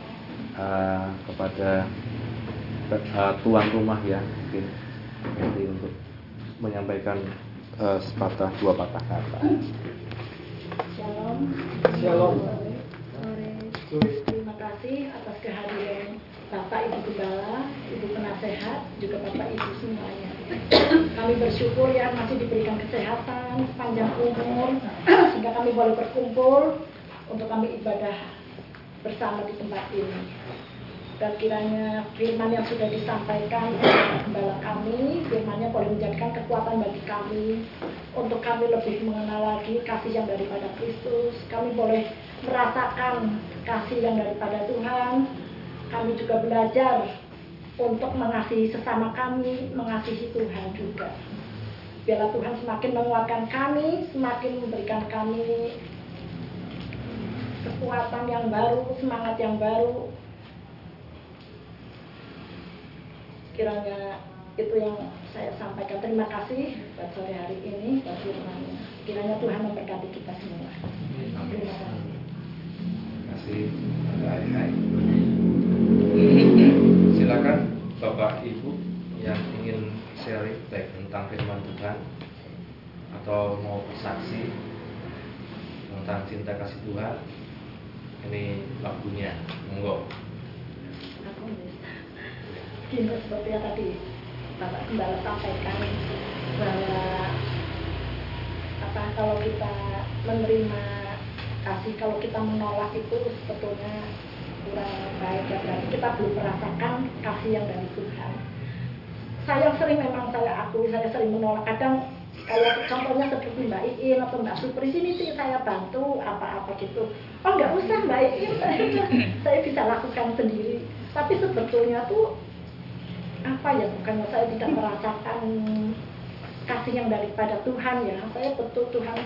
uh, kepada uh, tuan rumah ya mungkin. Nanti untuk menyampaikan uh, sepatah dua patah kata. Shalom. Shalom. Terima kasih atas kehadiran Bapak Ibu Gembala, Ibu Penasehat, juga Bapak Ibu semuanya. Kami bersyukur ya masih diberikan kesehatan, panjang umur, sehingga kami boleh berkumpul untuk kami ibadah bersama di tempat ini dan kiranya firman yang sudah disampaikan kepada kami, firmannya boleh menjadikan kekuatan bagi kami untuk kami lebih mengenal lagi kasih yang daripada Kristus. Kami boleh merasakan kasih yang daripada Tuhan. Kami juga belajar untuk mengasihi sesama kami, mengasihi Tuhan juga. Biarlah Tuhan semakin menguatkan kami, semakin memberikan kami kekuatan yang baru, semangat yang baru kiranya itu yang saya sampaikan. Terima kasih buat sore hari ini buat firmannya. Kiranya Tuhan memberkati kita semua. Terima kasih. Kasih. Silakan Bapak Ibu yang ingin sharing baik tentang firman Tuhan atau mau bersaksi tentang cinta kasih Tuhan ini waktunya monggo gini seperti yang tadi Bapak Gembala sampaikan bahwa apa kalau kita menerima kasih kalau kita menolak itu sebetulnya kurang baik ya. Berarti kita belum merasakan kasih yang dari Tuhan. Saya sering memang saya akui saya sering menolak. Kadang kayak contohnya seperti Mbak Iin atau Mbak Supri sini sih saya bantu apa-apa gitu. Oh nggak usah Mbak Iin. Saya bisa lakukan sendiri. Tapi sebetulnya tuh apa ya bukan saya tidak merasakan kasih yang daripada Tuhan ya. Saya betul Tuhan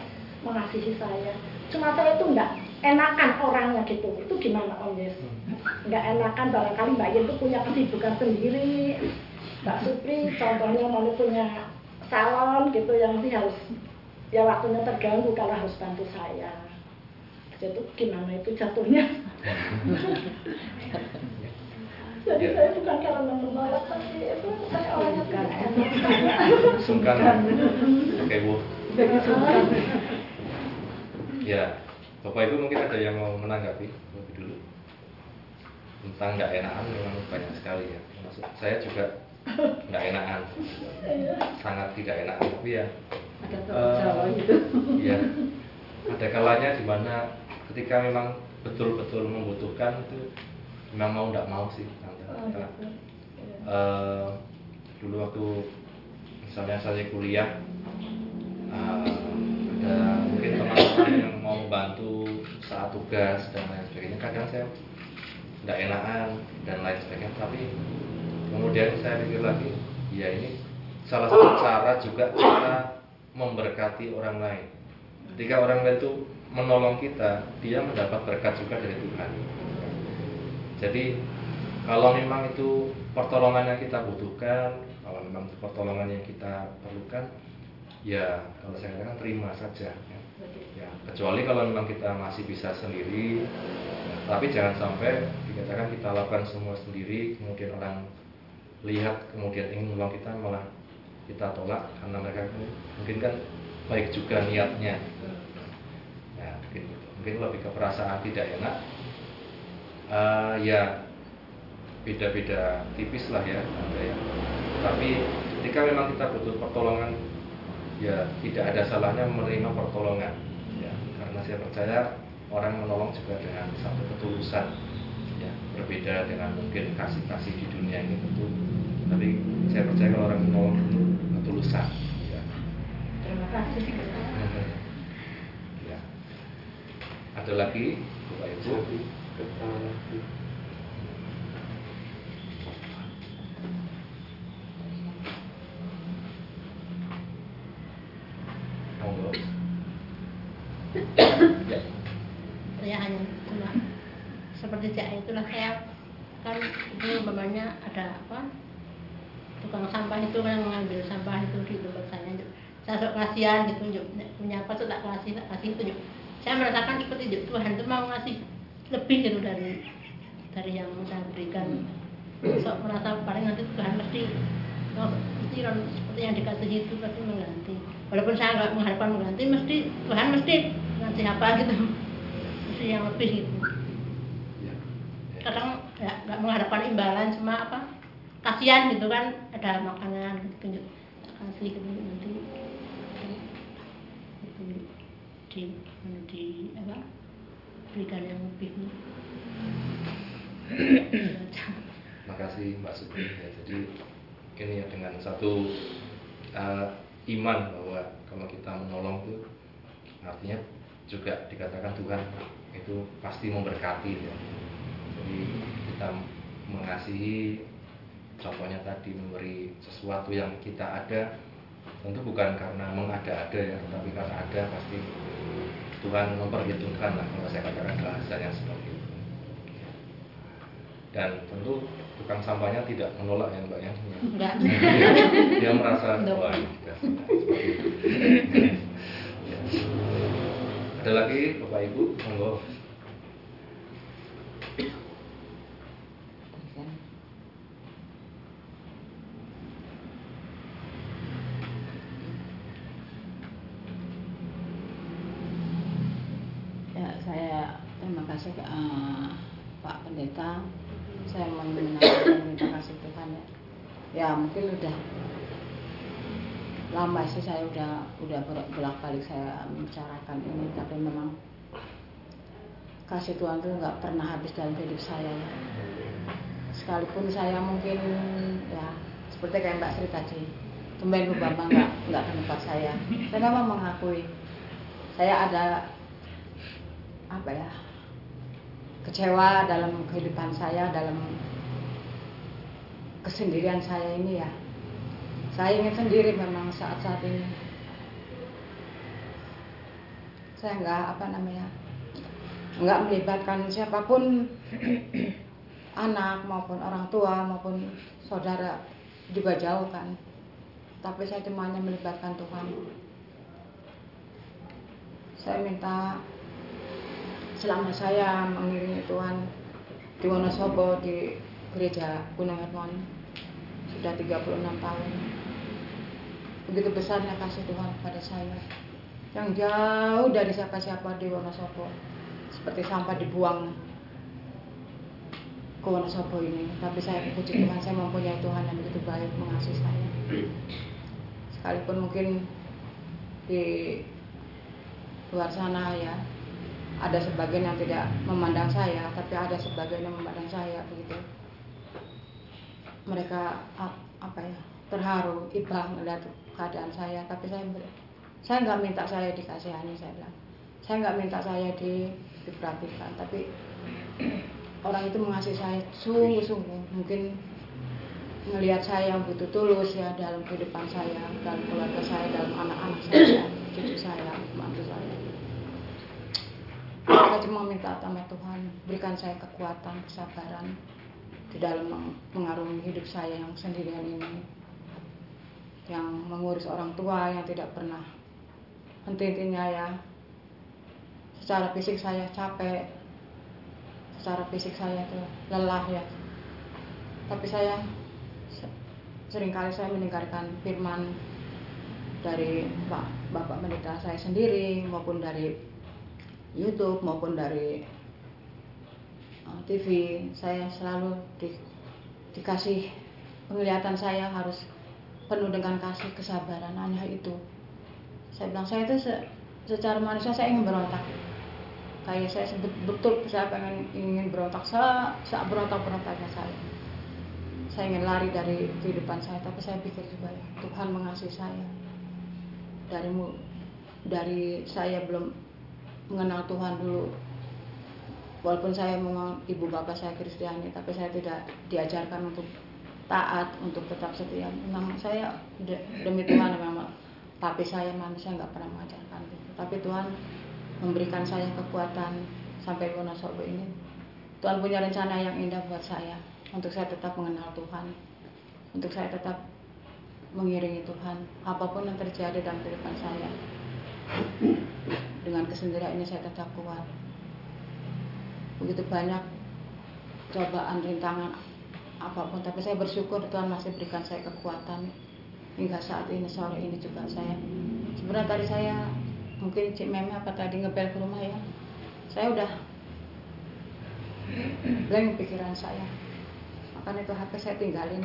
mengasihi saya. Cuma saya itu enggak enakan orangnya gitu. Itu gimana Om Yes? Enggak enakan barangkali Mbak Yen itu punya kesibukan sendiri. Mbak Supri contohnya mau punya salon gitu yang sih harus ya waktunya terganggu kalau harus bantu saya. Itu gimana itu jatuhnya jadi saya bukan karena menolak tapi itu saya orangnya kan enak sungkan. Oke bu ya bapak ibu mungkin ada yang mau menanggapi lebih dulu? Tentang nggak enakan memang banyak sekali ya. Maksud saya juga nggak enakan. Sangat tidak enakan tapi ya ada uh, gitu Iya. Ada kalanya di mana ketika memang betul-betul membutuhkan itu memang mau tidak mau sih. Oh, gitu. Eh, dulu waktu misalnya saya kuliah eh, ada mungkin teman-teman yang mau bantu saat tugas dan lain sebagainya. Kadang saya tidak enakan dan lain sebagainya. Tapi kemudian saya pikir lagi ya ini salah satu cara juga kita memberkati orang lain. Ketika orang lain itu menolong kita dia mendapat berkat juga dari Tuhan jadi kalau memang itu pertolongan yang kita butuhkan, kalau memang itu pertolongan yang kita perlukan, ya kalau saya katakan terima saja. Ya. Ya, kecuali kalau memang kita masih bisa sendiri, ya, tapi jangan sampai dikatakan kita lakukan semua sendiri, kemudian orang lihat, kemudian ingin menolong kita malah kita tolak karena mereka mungkin kan baik juga niatnya. Ya, mungkin mungkin lebih ke perasaan tidak enak. Eh, ya beda-beda tipis lah ya ada ya. Tapi ketika memang kita butuh pertolongan, ya tidak ada salahnya menerima pertolongan. Ya, karena saya percaya orang menolong juga dengan satu ketulusan. Ya, berbeda dengan mungkin kasih-kasih di dunia ini tentu. Tapi saya percaya kalau orang menolong itu ketulusan. Ya. Terima kasih. ya. Ada lagi, Bapak Ibu? Ya. saya hanya cuma seperti Cak itulah. Saya kan itu umpamanya ada apa tukang sampah itu kan mengambil sampah itu di tempat saya. Saya sok kasihan gitu punya apa tuh tak kasih tak kasih itu saya merasakan ikut itu Tuhan itu mau ngasih lebih gitu dari dari yang saya berikan sok merasa paling nanti Tuhan mesti oh, mesti seperti yang dikasih itu pasti mengganti walaupun saya nggak mengharapkan mengganti mesti Tuhan mesti ngasih apa gitu mesti yang lebih gitu Ya. Ya. kadang ya nggak mengharapkan imbalan cuma apa kasihan gitu kan ada makanan gitu kasih gitu nanti itu di di apa berikan yang lebih Makasih Mbak Sugeng ya. Jadi ini ya dengan satu uh, iman bahwa kalau kita menolong itu artinya juga dikatakan Tuhan itu pasti memberkati ya. Jadi kita mengasihi contohnya tadi memberi sesuatu yang kita ada tentu bukan karena mengada-ada ya, tapi karena ada pasti Tuhan memperhitungkan lah kalau saya katakan bahasanya seperti itu. Dan tentu tukang sampahnya tidak menolak ya mbak ya? Enggak. Dia, dia merasa wah seperti itu. Ya. ada lagi bapak ibu? Monggo Ya, saya terima kasih eh, Pendeta. Saya menyampaikan terima kasih Tuhan ya. Ya mungkin udah lama sih saya udah udah bolak balik saya membicarakan ini, tapi memang kasih Tuhan itu nggak pernah habis dalam hidup saya ya. Sekalipun saya mungkin ya seperti kayak Mbak Sri tadi, tumben Bu Bambang nggak nggak tempat saya. Saya memang mengakui saya ada apa ya kecewa dalam kehidupan saya dalam kesendirian saya ini ya. Saya ingin sendiri memang saat-saat ini. Saya nggak apa namanya nggak melibatkan siapa pun anak maupun orang tua maupun saudara juga jauh kan. Tapi saya cuma hanya melibatkan Tuhan. Saya minta selama saya mengiringi Tuhan di Wonosobo di gereja Gunung Hermon. Sudah 36 tahun. Begitu besarnya kasih Tuhan kepada saya. Yang jauh dari siapa-siapa di Wonosobo. Seperti sampah dibuang ke Wonosobo ini. Tapi saya puji Tuhan saya mempunyai Tuhan yang begitu baik mengasihi saya. Sekalipun mungkin di luar sana ya ada sebagian yang tidak memandang saya tapi ada sebagian yang memandang saya begitu. Mereka ap- apa ya terharu ibah melihat keadaan saya tapi saya saya nggak minta saya dikasihani saya bilang. Saya nggak minta saya di, diperhatikan tapi orang itu mengasihi saya sungguh-sungguh. Mungkin melihat saya yang butuh tulus ya dalam kehidupan saya dalam keluarga saya dalam anak-anak saya cucu saya saya cuma minta sama Tuhan berikan saya kekuatan kesabaran di dalam meng- mengarungi hidup saya yang sendirian ini. Yang mengurus orang tua yang tidak pernah henti-hentinya ya. Secara fisik saya capek. Secara fisik saya tuh lelah ya. Tapi saya se- sering kali saya mendengarkan firman dari Pak Bapak Pendeta saya sendiri maupun dari YouTube maupun dari uh, TV saya selalu di- dikasih penglihatan saya harus penuh dengan kasih kesabaran. Hanya itu. Saya bilang saya itu se- secara manusia saya ingin berontak. Kayak saya betul saya pengen ingin berontak. Saya saat berontak berontaknya saya. Saya ingin lari dari kehidupan saya tapi saya pikir juga Tuhan mengasihi saya. Dari dari saya belum mengenal Tuhan dulu. Walaupun saya memang ibu bapak saya Kristiani tapi saya tidak diajarkan untuk taat untuk tetap setia. Memang saya de- demi Tuhan memang papi saya mami saya nggak pernah mengajarkan. Gitu tapi Tuhan memberikan saya kekuatan sampai Wonosobo ini. Tuhan punya rencana yang indah buat saya untuk saya tetap mengenal Tuhan. Untuk saya tetap mengiringi Tuhan apa pun yang terjadi dalam kehidupan saya dengan kesendirian ini saya tetap kuat begitu banyak cobaan rintangan apa pun. Tapi saya bersyukur Tuhan masih berikan saya kekuatan. Hingga saat ini sore ini juga saya. Sebenarnya tadi saya mungkin Cik Meme apa tadi ngebel ke rumah ya. Saya udah blank pikiran saya. Makanya itu HP saya tinggalin.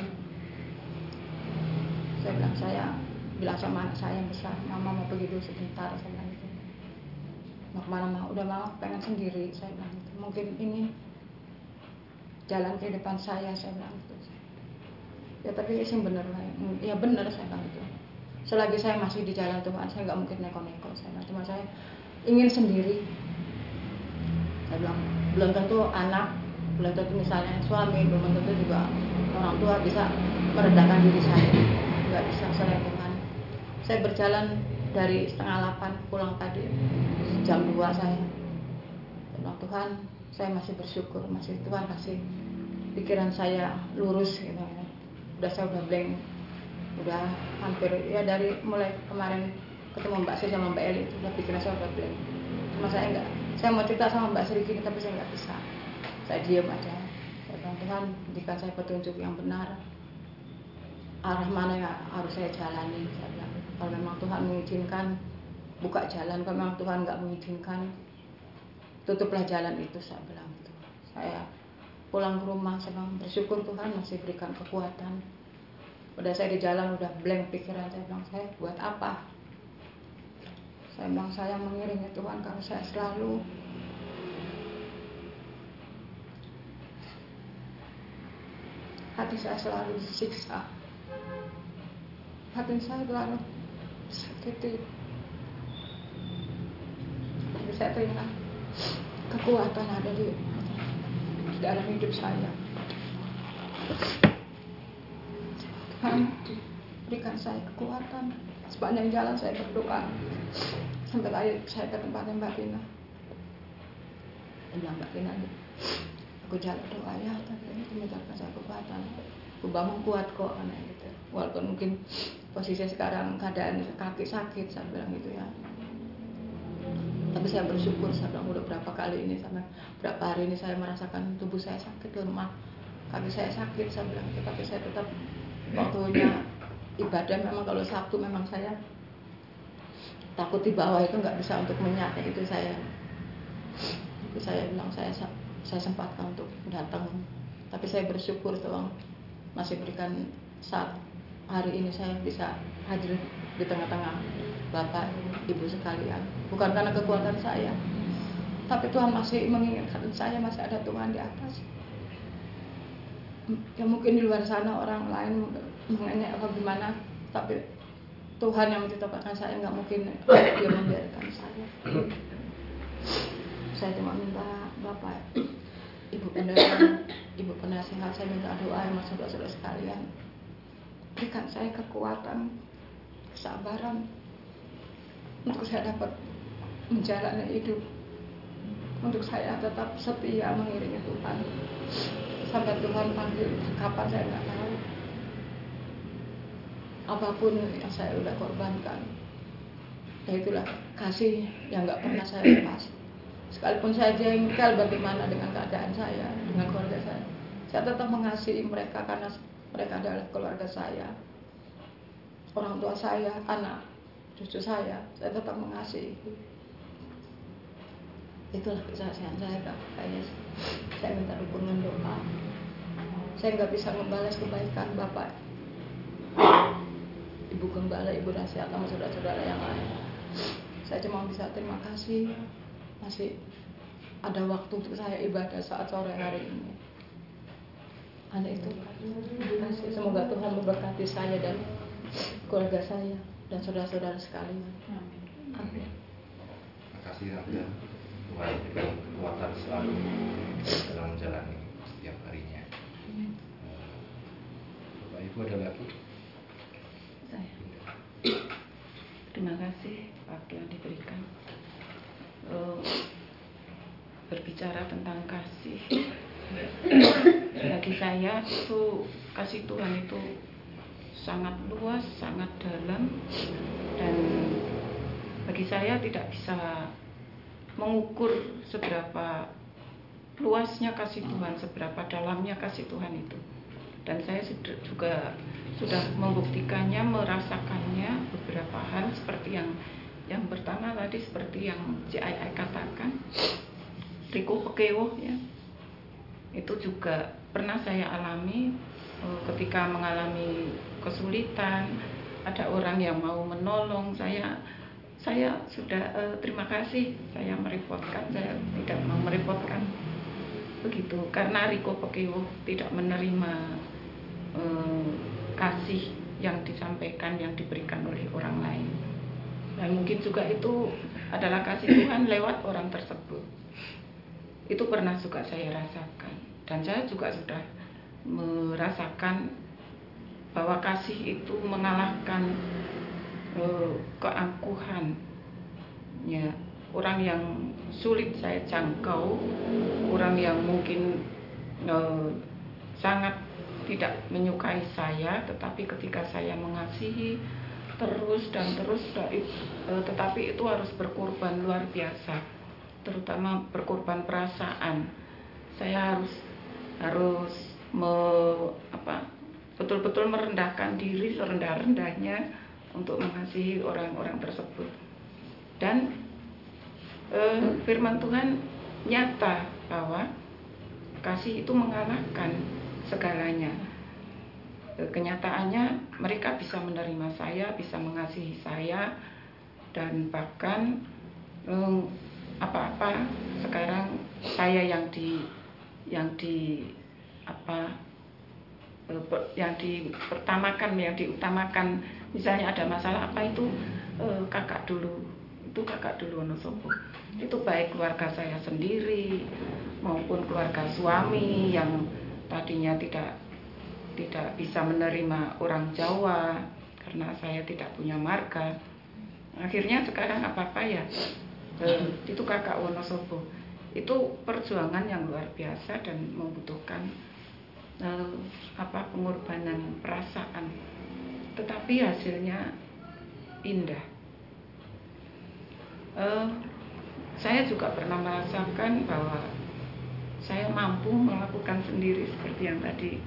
Saya bilang saya bilang sama anak saya yang besar mama mau pergi dulu sebentar saya mau ke mana mau udah mau pengen sendiri saya bilang gitu. Mungkin ini jalan kehidupan saya saya bilang gitu. Ya tapi sih bener lah ya bener saya bilang gitu. Selagi saya masih di jalan Tuhan saya nggak mungkin neko-neko saya bilang. Cuma saya ingin sendiri. Saya bilang belum tentu anak belum tentu misalnya suami belum tentu juga orang tua bisa meredakan diri saya. Nggak bisa selain Tuhan saya berjalan dari setengah delapan pulang tadi. Jam 2 saya. Saya bilang Tuhan saya masih bersyukur masih Tuhan kasih pikiran saya lurus gitu. Ya udah saya udah blank. Udah hampir ya dari mulai kemarin ketemu Mbak Sri sama Mbak Eli itu udah pikiran saya udah blank. Cuma saya enggak saya mau cerita sama Mbak Sri gini tapi saya nggak bisa. Saya diam aja. Saya Tuhan jika saya petunjuk yang benar arah mana yang harus saya jalani? Saya bilang kalau memang Tuhan mengizinkan buka jalan. Kalau memang Tuhan nggak mengizinkan tutuplah jalan itu saya bilang gitu. Saya pulang ke rumah saya bersyukur Tuhan masih berikan kekuatan. Udah saya di jalan udah blank pikiran. Saya bilang saya buat apa? Saya bilang saya mengiringi Tuhan karena saya selalu hati saya selalu disiksa hati saya selalu sakit tapi saya terima kekuatan ada di, dalam hidup saya Tuhan berikan saya kekuatan sepanjang jalan saya berdoa sampai tadi saya ke tempatnya Mbak Tina bilang Mbak Tina aku jalan doa ya tapi ini mengucapkan saya kekuatan bangun kuat kok karena gitu. Walaupun mungkin posisi sekarang keadaan kaki sakit saya bilang gitu ya. Tapi saya bersyukur saya bilang udah berapa kali ini sampai berapa hari ini saya merasakan tubuh saya sakit lemah kaki saya sakit saya bilang gitu. Tapi saya tetap waktunya ibadah. Memang kalau Sabtu memang saya takut di bawah itu nggak bisa untuk menyate itu saya itu saya bilang saya saya sempatkan untuk datang. Tapi saya bersyukur Tuhan masih berikan saat hari ini saya bisa hadir di tengah-tengah Bapak, Ibu sekalian. Bukan karena kekuatan saya, tapi Tuhan masih mengingatkan saya masih ada Tuhan di atas. Ya mungkin di luar sana orang lain mengenai apa gimana, tapi Tuhan yang menetapkan saya nggak mungkin dia membiarkan saya. Saya cuma minta Bapak, Ibu pendeta, Ibu penasehat, saya minta doa yang saudara-saudara sekalian. Berikan saya kekuatan, kesabaran, untuk saya dapat menjalani hidup. Untuk saya tetap setia mengiringi Tuhan. Sampai Tuhan panggil kapan saya nggak tahu. Apa pun yang saya udah korbankan ya itulah kasih yang nggak pernah saya lepas sekalipun saya jengkel bagaimana dengan keadaan saya dengan keluarga saya? Saya tetap mengasihi mereka karena mereka adalah keluarga saya. Orang tua saya anak cucu saya saya tetap mengasihi. Itulah kesaksian saya kak. Kayaknya saya minta dukungan doa. Saya nggak bisa membalas kebaikan bapak. Ibu gembala ibu nasihat sama saudara-saudara yang lain. Saya cuma bisa terima kasih masih ada waktu untuk saya ibadah saat sore hari ini hanya itu terima kasih semoga Tuhan memberkati saya dan keluarga saya dan saudara-saudara sekalian. Amin. Terima kasih Tante. Tuhan berikan kekuatan selalu dalam menjalani setiap harinya. Eh, Bapak Ibu ada lagi? Saya. Terima kasih waktu yang diberikan. Berbicara tentang kasih, bagi saya itu kasih Tuhan itu sangat luas, sangat dalam, dan bagi saya tidak bisa mengukur seberapa luasnya kasih Tuhan, seberapa dalamnya kasih Tuhan itu. Dan saya juga sudah membuktikannya, merasakannya beberapa hal seperti yang yang pertama tadi seperti yang CII katakan, Riko Pekewo ya, itu juga pernah saya alami eh, ketika mengalami kesulitan, ada orang yang mau menolong saya, saya sudah uh, terima kasih, saya merepotkan, saya tidak mau merepotkan. Begitu karena Riko Pekewo tidak menerima uh, kasih yang disampaikan yang diberikan oleh orang lain dan mungkin juga itu adalah kasih Tuhan lewat orang tersebut. Itu pernah juga saya rasakan. Dan saya juga sudah merasakan bahwa kasih itu mengalahkan uh, keangkuhan ya orang yang sulit saya jangkau orang yang mungkin uh, sangat tidak menyukai saya tetapi ketika saya mengasihi terus dan terus uh, tetapi itu harus berkorban luar biasa terutama berkorban perasaan saya harus harus me, apa betul-betul merendahkan diri serendah-rendahnya untuk mengasihi orang-orang tersebut. Dan eh, firman Tuhan nyata bahwa kasih itu mengalahkan segalanya. E, kenyataannya mereka bisa menerima saya, bisa mengasihi saya, dan bahkan apa-apa sekarang saya yang di yang di apa Eh, yang dipertamakan yang diutamakan. Misalnya ada masalah apa itu eh, kakak dulu itu kakak dulu Wonosobo itu baik keluarga saya sendiri maupun keluarga suami yang tadinya tidak tidak bisa menerima orang Jawa karena saya tidak punya marga. Akhirnya sekarang apa apa ya? Eh, itu kakak Wonosobo. Itu perjuangan yang luar biasa dan membutuhkan uh, apa pengorbanan perasaan. Tetapi hasilnya indah. Uh, saya juga pernah merasakan bahwa saya mampu melakukan sendiri seperti yang tadi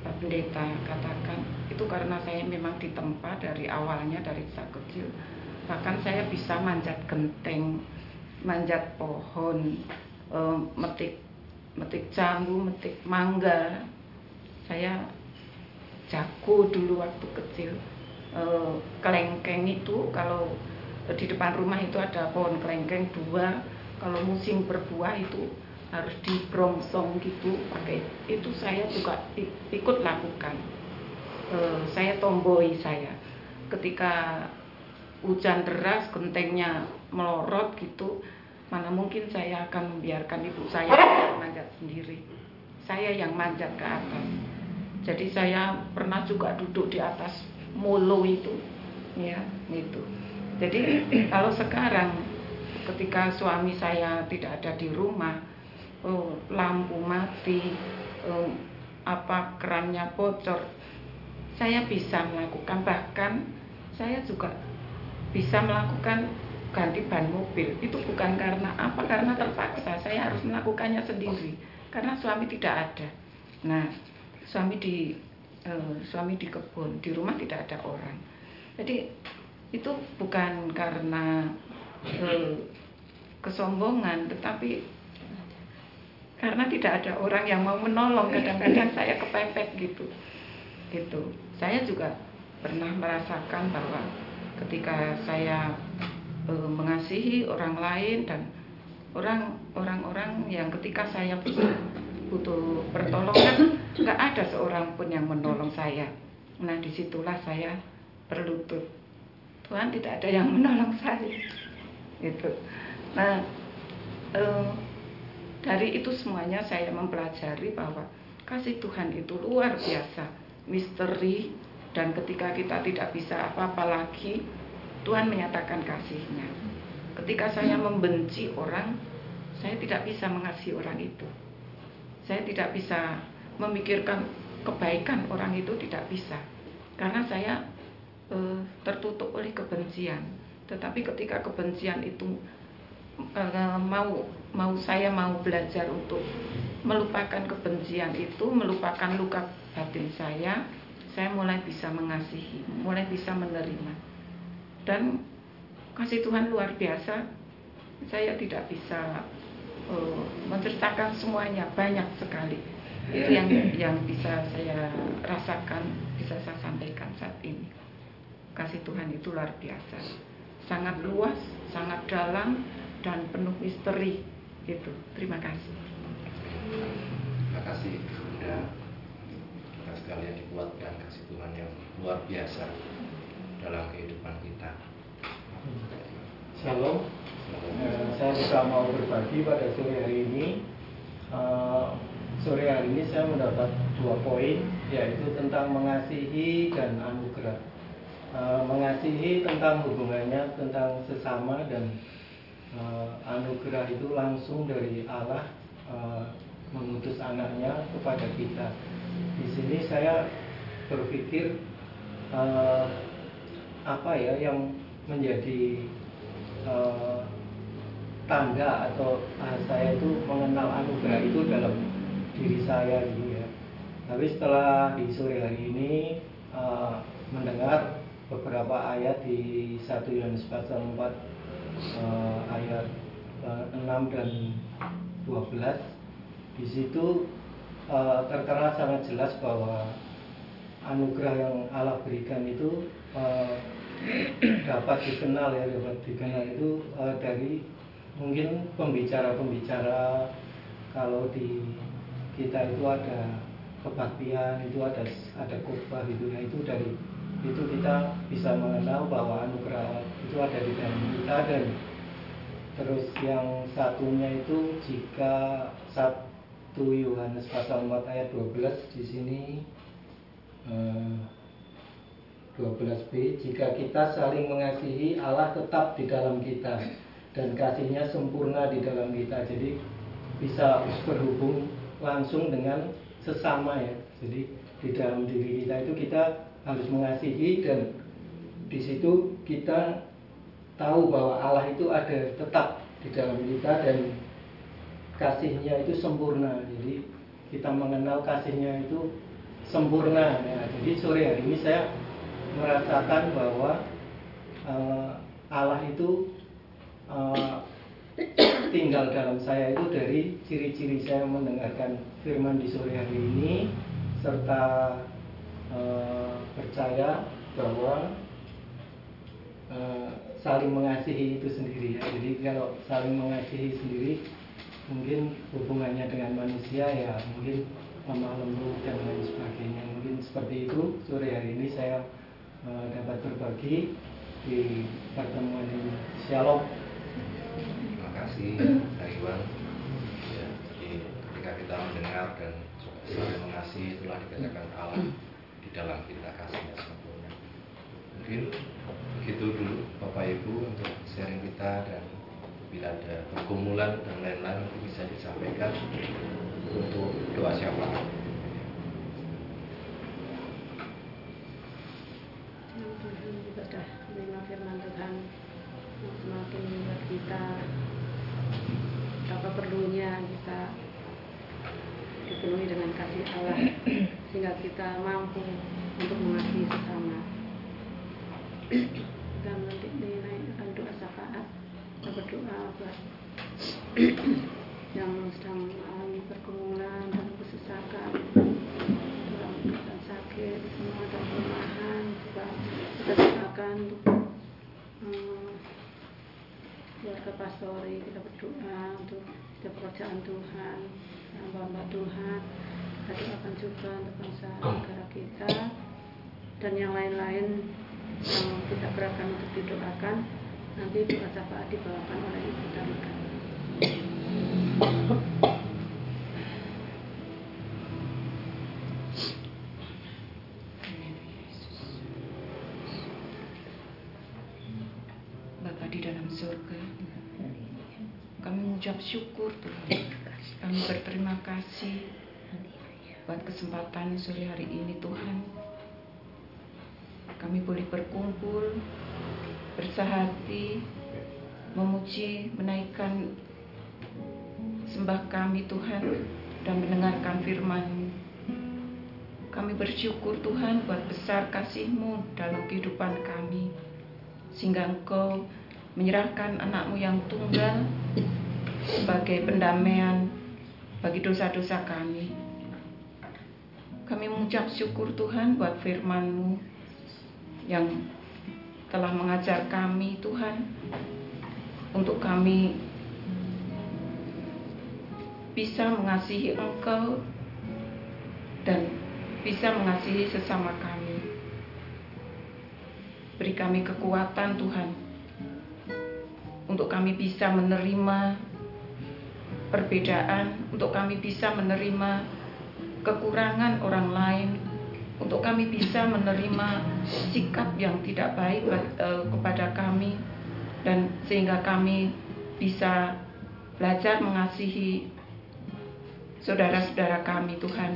Pendeta katakan itu karena saya memang ditempa dari awalnya dari saat kecil bahkan saya bisa manjat genteng manjat pohon uh, metik metik jambu, metik mangga. Saya jago dulu waktu kecil. eh, kelengkeng itu kalau di depan rumah itu ada pohon kelengkeng dua kalau musim berbuah itu harus dibrongsong gitu. Pakai itu saya juga ikut lakukan. Eh, saya tomboi saya. Ketika hujan deras gentengnya melorot gitu mana mungkin saya akan membiarkan ibu saya manjat sendiri. Saya yang manjat ke atas. Jadi saya pernah juga duduk di atas mulu itu ya itu jadi kalau sekarang ketika suami saya tidak ada di rumah oh, lampu mati oh, apa kerannya bocor. Saya bisa melakukan bahkan saya juga bisa melakukan ganti ban mobil. Itu bukan karena apa karena terpaksa. Saya harus melakukannya sendiri karena suami tidak ada. Nah suami di uh, suami di kebun di rumah tidak ada orang. Jadi itu bukan karena uh, kesombongan tetapi karena tidak ada orang yang mau menolong kadang-kadang saya kepepet gitu. Gitu. Saya juga pernah merasakan bahwa ketika saya e, mengasihi orang lain dan orang orang-orang yang ketika saya butuh, butuh pertolongan nggak ada seorang pun yang menolong saya. Nah di situlah saya berlutut. Tuhan tidak ada yang menolong saya. Itu nah e, dari itu semuanya saya mempelajari bahwa kasih Tuhan itu luar biasa misteri dan ketika kita tidak bisa apa-apa lagi Tuhan menyatakan kasihnya. Ketika saya membenci orang, saya tidak bisa mengasihi orang itu. Saya tidak bisa memikirkan kebaikan orang itu tidak bisa. Karena saya e, tertutup oleh kebencian. Tetapi ketika kebencian itu mau mau saya mau belajar untuk melupakan kebencian itu, melupakan luka batin saya, saya mulai bisa mengasihi, mulai bisa menerima. Dan kasih Tuhan luar biasa saya tidak bisa uh, menceritakan semuanya banyak sekali. Itu yang yang bisa saya rasakan bisa saya sampaikan saat ini. Kasih Tuhan itu luar biasa. Sangat luas sangat dalam dan penuh misteri itu terima kasih terima kasih Bunda kita sekalian dikuatkan kasih Tuhan yang luar biasa dalam kehidupan kita. Shalom. Uh, saya juga mau berbagi pada sore hari ini. Uh, sore hari ini saya mendapat dua poin, yaitu tentang mengasihi dan anugerah. Uh, mengasihi tentang hubungannya tentang sesama dan uh, anugerah itu langsung dari Allah uh, mengutus anaknya kepada kita. Di sini saya berpikir uh, apa ya yang menjadi uh, tanda atau saya itu mengenal anugerah itu dalam diri saya gitu ya. Tapi setelah di sore hari ini mendengar beberapa ayat di 1 Yohanes pasal 4 uh, ayat uh, 6 dan 12 di situ uh, tertera sangat jelas bahwa anugerah yang Allah berikan itu uh, dapat dikenal ya dapat dikenal itu uh, dari mungkin pembicara-pembicara. Kalau di kita itu ada kebaktian itu ada ada khotbah itu ya itu dari itu kita bisa mengenal bahwa anugerah itu ada di dalam kita dan terus yang satunya itu jika satu Yohanes pasal 4 ayat 12 di sini eh, 12b Jika kita saling mengasihi Allah tetap di dalam kita Dan kasihnya sempurna di dalam kita. Jadi bisa berhubung langsung dengan sesama ya. Jadi di dalam diri kita itu kita harus mengasihi Dan di situ kita tahu bahwa Allah itu ada tetap di dalam kita Dan kasihnya itu sempurna Jadi kita mengenal kasihnya itu sempurna ya. Jadi sore hari ini saya merasakan bahwa uh, Allah itu uh, tinggal dalam saya itu dari ciri-ciri saya mendengarkan firman di sore hari ini serta uh, percaya bahwa eh, saling mengasihi itu sendiri ya. Jadi kalau saling mengasihi sendiri mungkin hubungannya dengan manusia ya mungkin lemah lembut dan lain sebagainya. Mungkin seperti itu sore hari ini saya eh, dapat berbagi di pertemuan ini. Shalom. Terima kasih Pak Iwan. Ya, jadi ketika kita mendengar dan saling mengasihi itulah dikatakan Allah dalam kita kasihnya sempurna. Mungkin begitu dulu Bapak Ibu untuk sharing kita dan bila ada pergumulan dan lain-lain bisa disampaikan untuk doa syafaat. Firman semakin kita apa perlunya kita dipenuhi dengan kasih Allah sehingga kita mampu untuk mengasihi sesama. Dan nanti dinaikkan doa syafaat kita berdoa buat yang sedang mengalami pergumulan dan kesesakan dalam keadaan sakit semua dan kelemahan juga kita doakan untuk hmm, keluarga pastori kita berdoa untuk setiap pekerjaan Tuhan hamba-hamba Tuhan kita doakan juga untuk bangsa negara kita dan yang lain-lain yang kita gerakkan untuk didoakan nanti doa syafaat dibawakan oleh Ibu Tarika. Bapa di dalam surga, kami mengucap syukur Tuhan. Kami berterima kasih buat kesempatan sore hari ini Tuhan. Kami boleh berkumpul, bersahati, memuji, menaikkan sembah kami Tuhan dan mendengarkan firman-Mu. Kami bersyukur Tuhan buat besar kasih-Mu dalam kehidupan kami. Sehingga Engkau menyerahkan anakmu yang tunggal sebagai pendamaian bagi dosa-dosa kami. Kami mengucap syukur Tuhan buat firman-Mu yang telah mengajar kami Tuhan untuk kami bisa mengasihi Engkau dan bisa mengasihi sesama kami. Beri kami kekuatan Tuhan untuk kami bisa menerima perbedaan, untuk kami bisa menerima kekurangan orang lain, untuk kami bisa menerima sikap yang tidak baik eh, kepada kami dan sehingga kami bisa belajar mengasihi saudara-saudara kami Tuhan.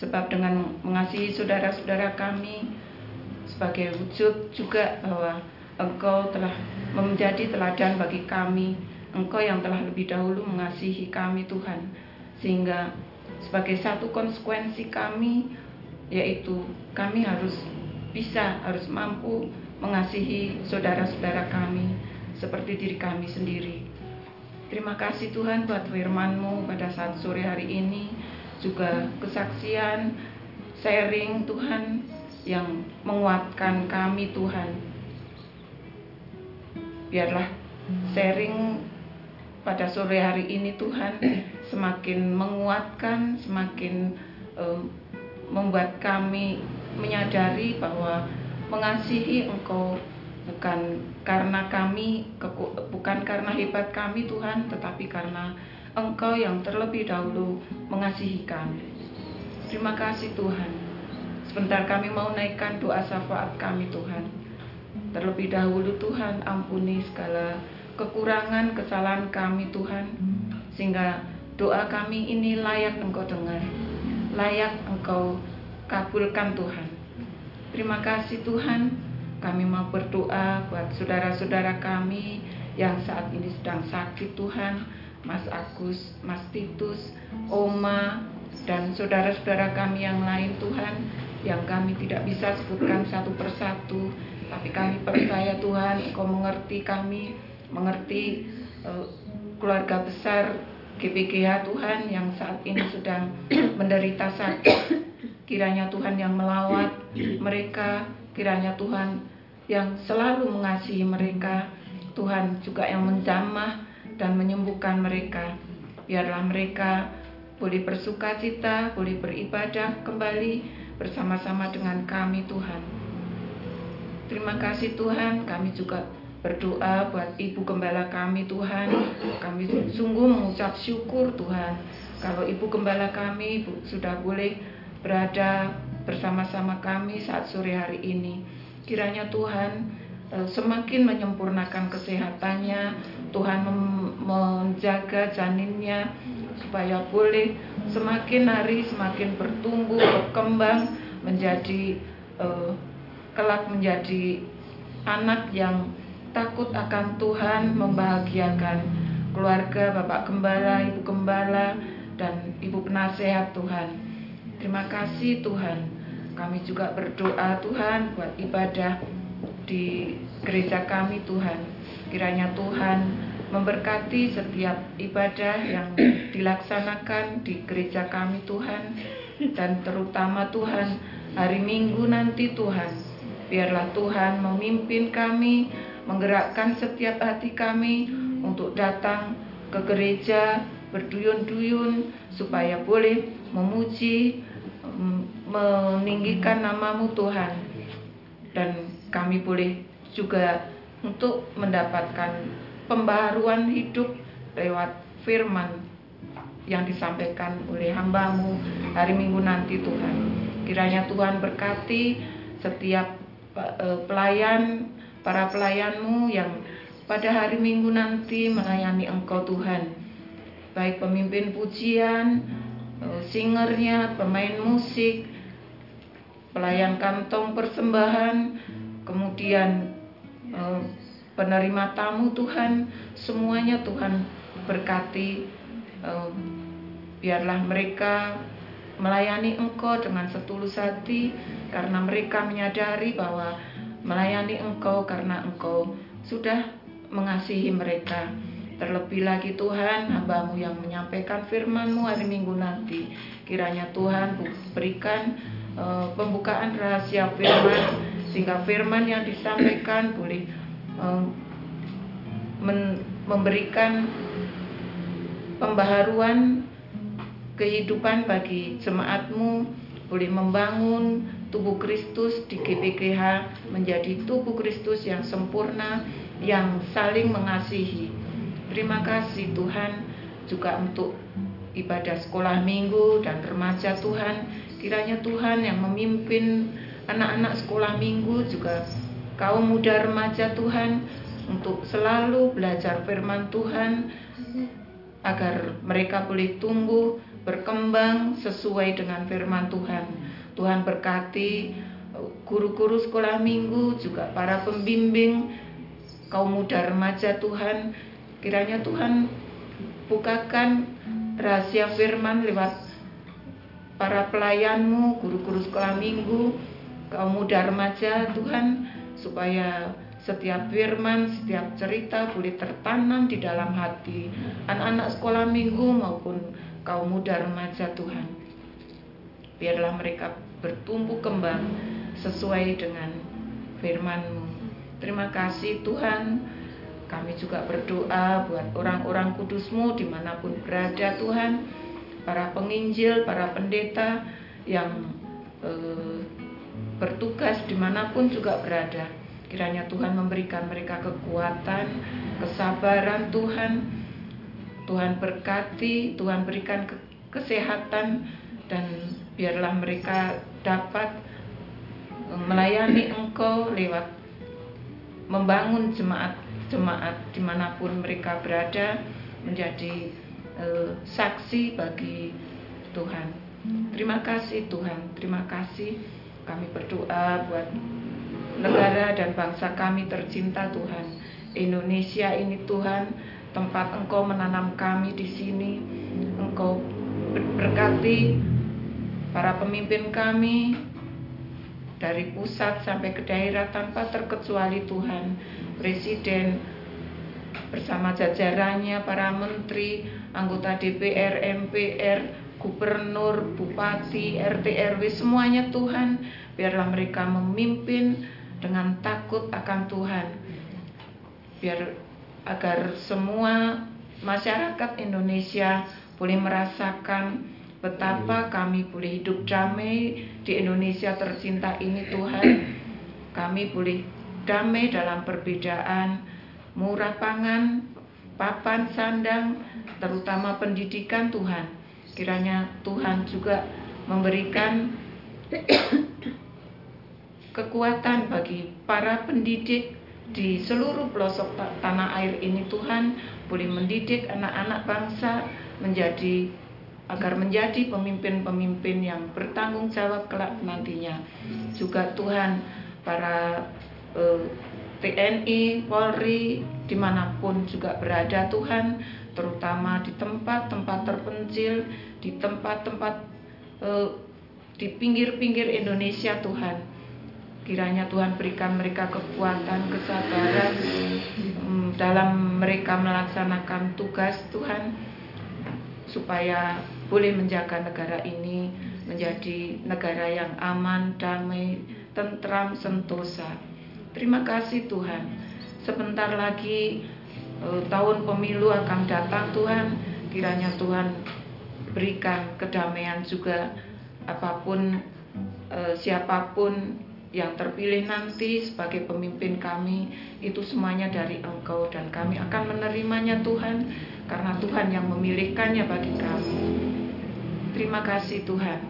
Sebab dengan mengasihi saudara-saudara kami sebagai wujud juga bahwa Engkau telah menjadi teladan bagi kami Engkau yang telah lebih dahulu mengasihi kami Tuhan sehingga sebagai satu konsekuensi kami yaitu kami harus bisa harus mampu mengasihi saudara-saudara kami seperti diri kami sendiri. Terima kasih Tuhan buat firman-Mu pada saat sore hari ini juga kesaksian sharing Tuhan yang menguatkan kami Tuhan. Biarlah sharing pada sore hari ini Tuhan semakin menguatkan, semakin um, membuat kami menyadari bahwa mengasihi Engkau bukan karena kami bukan karena hebat kami Tuhan tetapi karena Engkau yang terlebih dahulu mengasihi kami. Terima kasih Tuhan. Sebentar kami mau naikkan doa syafaat kami Tuhan. Terlebih dahulu Tuhan ampuni segala kekurangan kesalahan kami Tuhan. Sehingga doa kami ini layak Engkau dengar. Layak Engkau kabulkan Tuhan. Terima kasih Tuhan, kami mau berdoa buat saudara-saudara kami yang saat ini sedang sakit Tuhan, Mas Agus, Mas Titus, Oma, dan saudara-saudara kami yang lain Tuhan, yang kami tidak bisa sebutkan satu persatu, tapi kami percaya Tuhan, Engkau mengerti kami, mengerti uh, keluarga besar GPGH Tuhan yang saat ini sedang menderita sakit. Kiranya Tuhan yang melawat mereka, kiranya Tuhan yang selalu mengasihi mereka. Tuhan juga yang menjamah dan menyembuhkan mereka. Biarlah mereka boleh bersuka cita, boleh beribadah kembali bersama-sama dengan kami Tuhan. Terima kasih Tuhan, kami juga berdoa buat Ibu Gembala kami Tuhan. Kami sungguh mengucap syukur Tuhan. Kalau Ibu Gembala kami Bu, sudah boleh berada bersama-sama kami saat sore hari ini. Kiranya Tuhan eh, semakin menyempurnakan kesehatannya, Tuhan menjaga janinnya supaya boleh semakin hari semakin bertumbuh, berkembang menjadi eh, kelak menjadi anak yang takut akan Tuhan, membahagiakan keluarga, Bapak Gembala, Ibu Gembala, dan Ibu Penasehat Tuhan. Terima kasih Tuhan. Kami juga berdoa Tuhan buat ibadah di gereja kami Tuhan. Kiranya Tuhan memberkati setiap ibadah yang dilaksanakan di gereja kami Tuhan dan terutama Tuhan hari Minggu nanti Tuhan biarlah Tuhan memimpin kami menggerakkan setiap hati kami untuk datang ke gereja berduyun-duyun supaya boleh memuji mm, meninggikan namamu Tuhan. Dan kami boleh juga untuk mendapatkan pembaharuan hidup lewat firman yang disampaikan oleh hambamu hari minggu nanti Tuhan. Kiranya Tuhan berkati setiap eh, pelayan para pelayanmu yang pada hari minggu nanti melayani engkau Tuhan. Baik pemimpin pujian eh, singernya pemain musik pelayan kantong persembahan kemudian eh, penerima tamu Tuhan semuanya Tuhan berkati eh, biarlah mereka melayani Engkau dengan setulus hati karena mereka menyadari bahwa melayani Engkau karena Engkau sudah mengasihi mereka. Terlebih lagi Tuhan, hambamu yang menyampaikan firman-Mu hari Minggu nanti. Kiranya Tuhan berikan uh, pembukaan rahasia firman, sehingga firman yang disampaikan boleh men memberikan pembaharuan kehidupan bagi jemaatmu boleh membangun tubuh Kristus di GPGH menjadi tubuh Kristus yang sempurna yang saling mengasihi. Terima kasih Tuhan juga untuk ibadah sekolah minggu dan remaja Tuhan. Kiranya Tuhan yang memimpin anak-anak sekolah minggu juga kaum muda remaja Tuhan untuk selalu belajar firman Tuhan agar mereka boleh tumbuh berkembang sesuai dengan firman Tuhan. Tuhan berkati guru-guru sekolah minggu, juga para pembimbing kaum muda remaja Tuhan. Kiranya Tuhan bukakan rahasia firman lewat para pelayanmu, guru-guru sekolah minggu, kaum muda remaja Tuhan, supaya setiap firman, setiap cerita boleh tertanam di dalam hati anak-anak sekolah minggu maupun kaum muda remaja Tuhan. Biarlah mereka bertumbuh kembang sesuai dengan firman-Mu. Terima kasih Tuhan. Kami juga berdoa buat orang-orang kudus-Mu di mana pun berada Tuhan. Para penginjil, para pendeta yang eh, bertugas di mana pun juga berada. Kiranya Tuhan memberikan mereka kekuatan, kesabaran Tuhan, Tuhan berkati, Tuhan berikan ke kesehatan dan biarlah mereka dapat eh, melayani Engkau lewat membangun jemaat-jemaat di mana pun mereka berada menjadi uh, saksi bagi Tuhan. Terima kasih Tuhan, terima kasih kami berdoa buat negara dan bangsa kami tercinta Tuhan. Indonesia ini Tuhan tempat Engkau menanam kami di sini. Engkau berkati para pemimpin kami dari pusat sampai ke daerah tanpa terkecuali Tuhan. Presiden bersama jajarannya, para menteri, anggota DPR, MPR, gubernur, bupati, RT RW semuanya Tuhan, biarlah mereka memimpin dengan takut akan Tuhan. Biar agar semua masyarakat Indonesia boleh merasakan betapa kami boleh hidup damai di Indonesia tercinta ini Tuhan. Kami boleh damai dalam perbedaan, murah pangan, papan sandang, terutama pendidikan Tuhan. Kiranya Tuhan juga memberikan kekuatan bagi para pendidik di seluruh pelosok tanah air ini Tuhan boleh mendidik anak-anak bangsa menjadi agar menjadi pemimpin-pemimpin yang bertanggung jawab kelak nantinya. Juga Tuhan para eh, TNI, Polri, di mana pun juga berada Tuhan, terutama di tempat-tempat terpencil, di tempat-tempat eh, di pinggir-pinggir Indonesia Tuhan. Kiranya Tuhan berikan mereka kekuatan, kesabaran mm, dalam mereka melaksanakan tugas Tuhan supaya boleh menjaga negara ini menjadi negara yang aman, damai, tentram, sentosa. Terima kasih Tuhan. Sebentar lagi eh, tahun pemilu akan datang Tuhan. Kiranya Tuhan berikan kedamaian juga apa pun eh, siapa pun yang terpilih nanti sebagai pemimpin kami itu semuanya dari Engkau dan kami akan menerimanya Tuhan karena Tuhan yang memilihkannya bagi kami. Terima kasih Tuhan.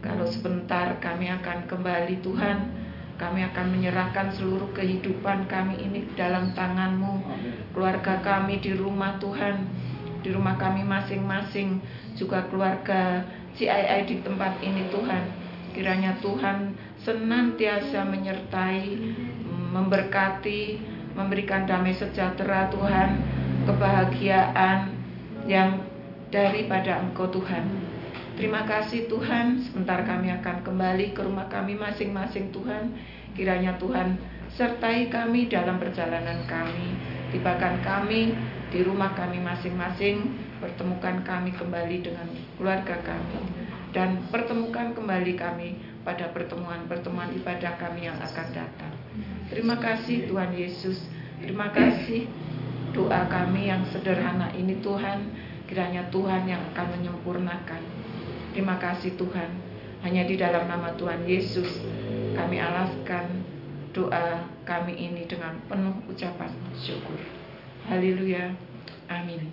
Kalau sebentar kami akan kembali Tuhan, kami akan menyerahkan seluruh kehidupan kami ini dalam tangan-Mu. Keluarga kami di rumah Tuhan, di rumah kami masing-masing, juga keluarga CII di tempat ini Tuhan. Kiranya Tuhan senantiasa menyertai, memberkati, memberikan damai sejahtera Tuhan, kebahagiaan yang daripada Engkau Tuhan. Terima kasih Tuhan, sebentar kami akan kembali ke rumah kami masing-masing Tuhan. Kiranya Tuhan sertai kami dalam perjalanan kami. Tibakan kami di rumah kami masing-masing, pertemukan kami kembali dengan keluarga kami. Dan pertemukan kembali kami pada pertemuan-pertemuan ibadah kami yang akan datang. Terima kasih Tuhan Yesus. Terima kasih doa kami yang sederhana ini Tuhan. Kiranya Tuhan yang akan menyempurnakan. Terima kasih Tuhan. Hanya di dalam nama Tuhan Yesus kami alaskan doa kami ini dengan penuh ucapan syukur. Haleluya. Amin.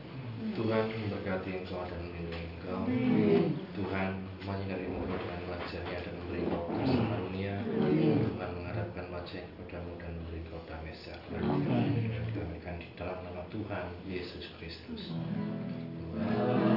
Tuhan memberkati engkau dan melindungi engkau. Tuhan menyinarimu dengan wajahnya dan memberi kau kasih karunia. Tuhan mengharapkan wajah kepadamu dan memberi kau damai sejahtera. Kami akan di dalam nama Tuhan Yesus Kristus. Tuhan.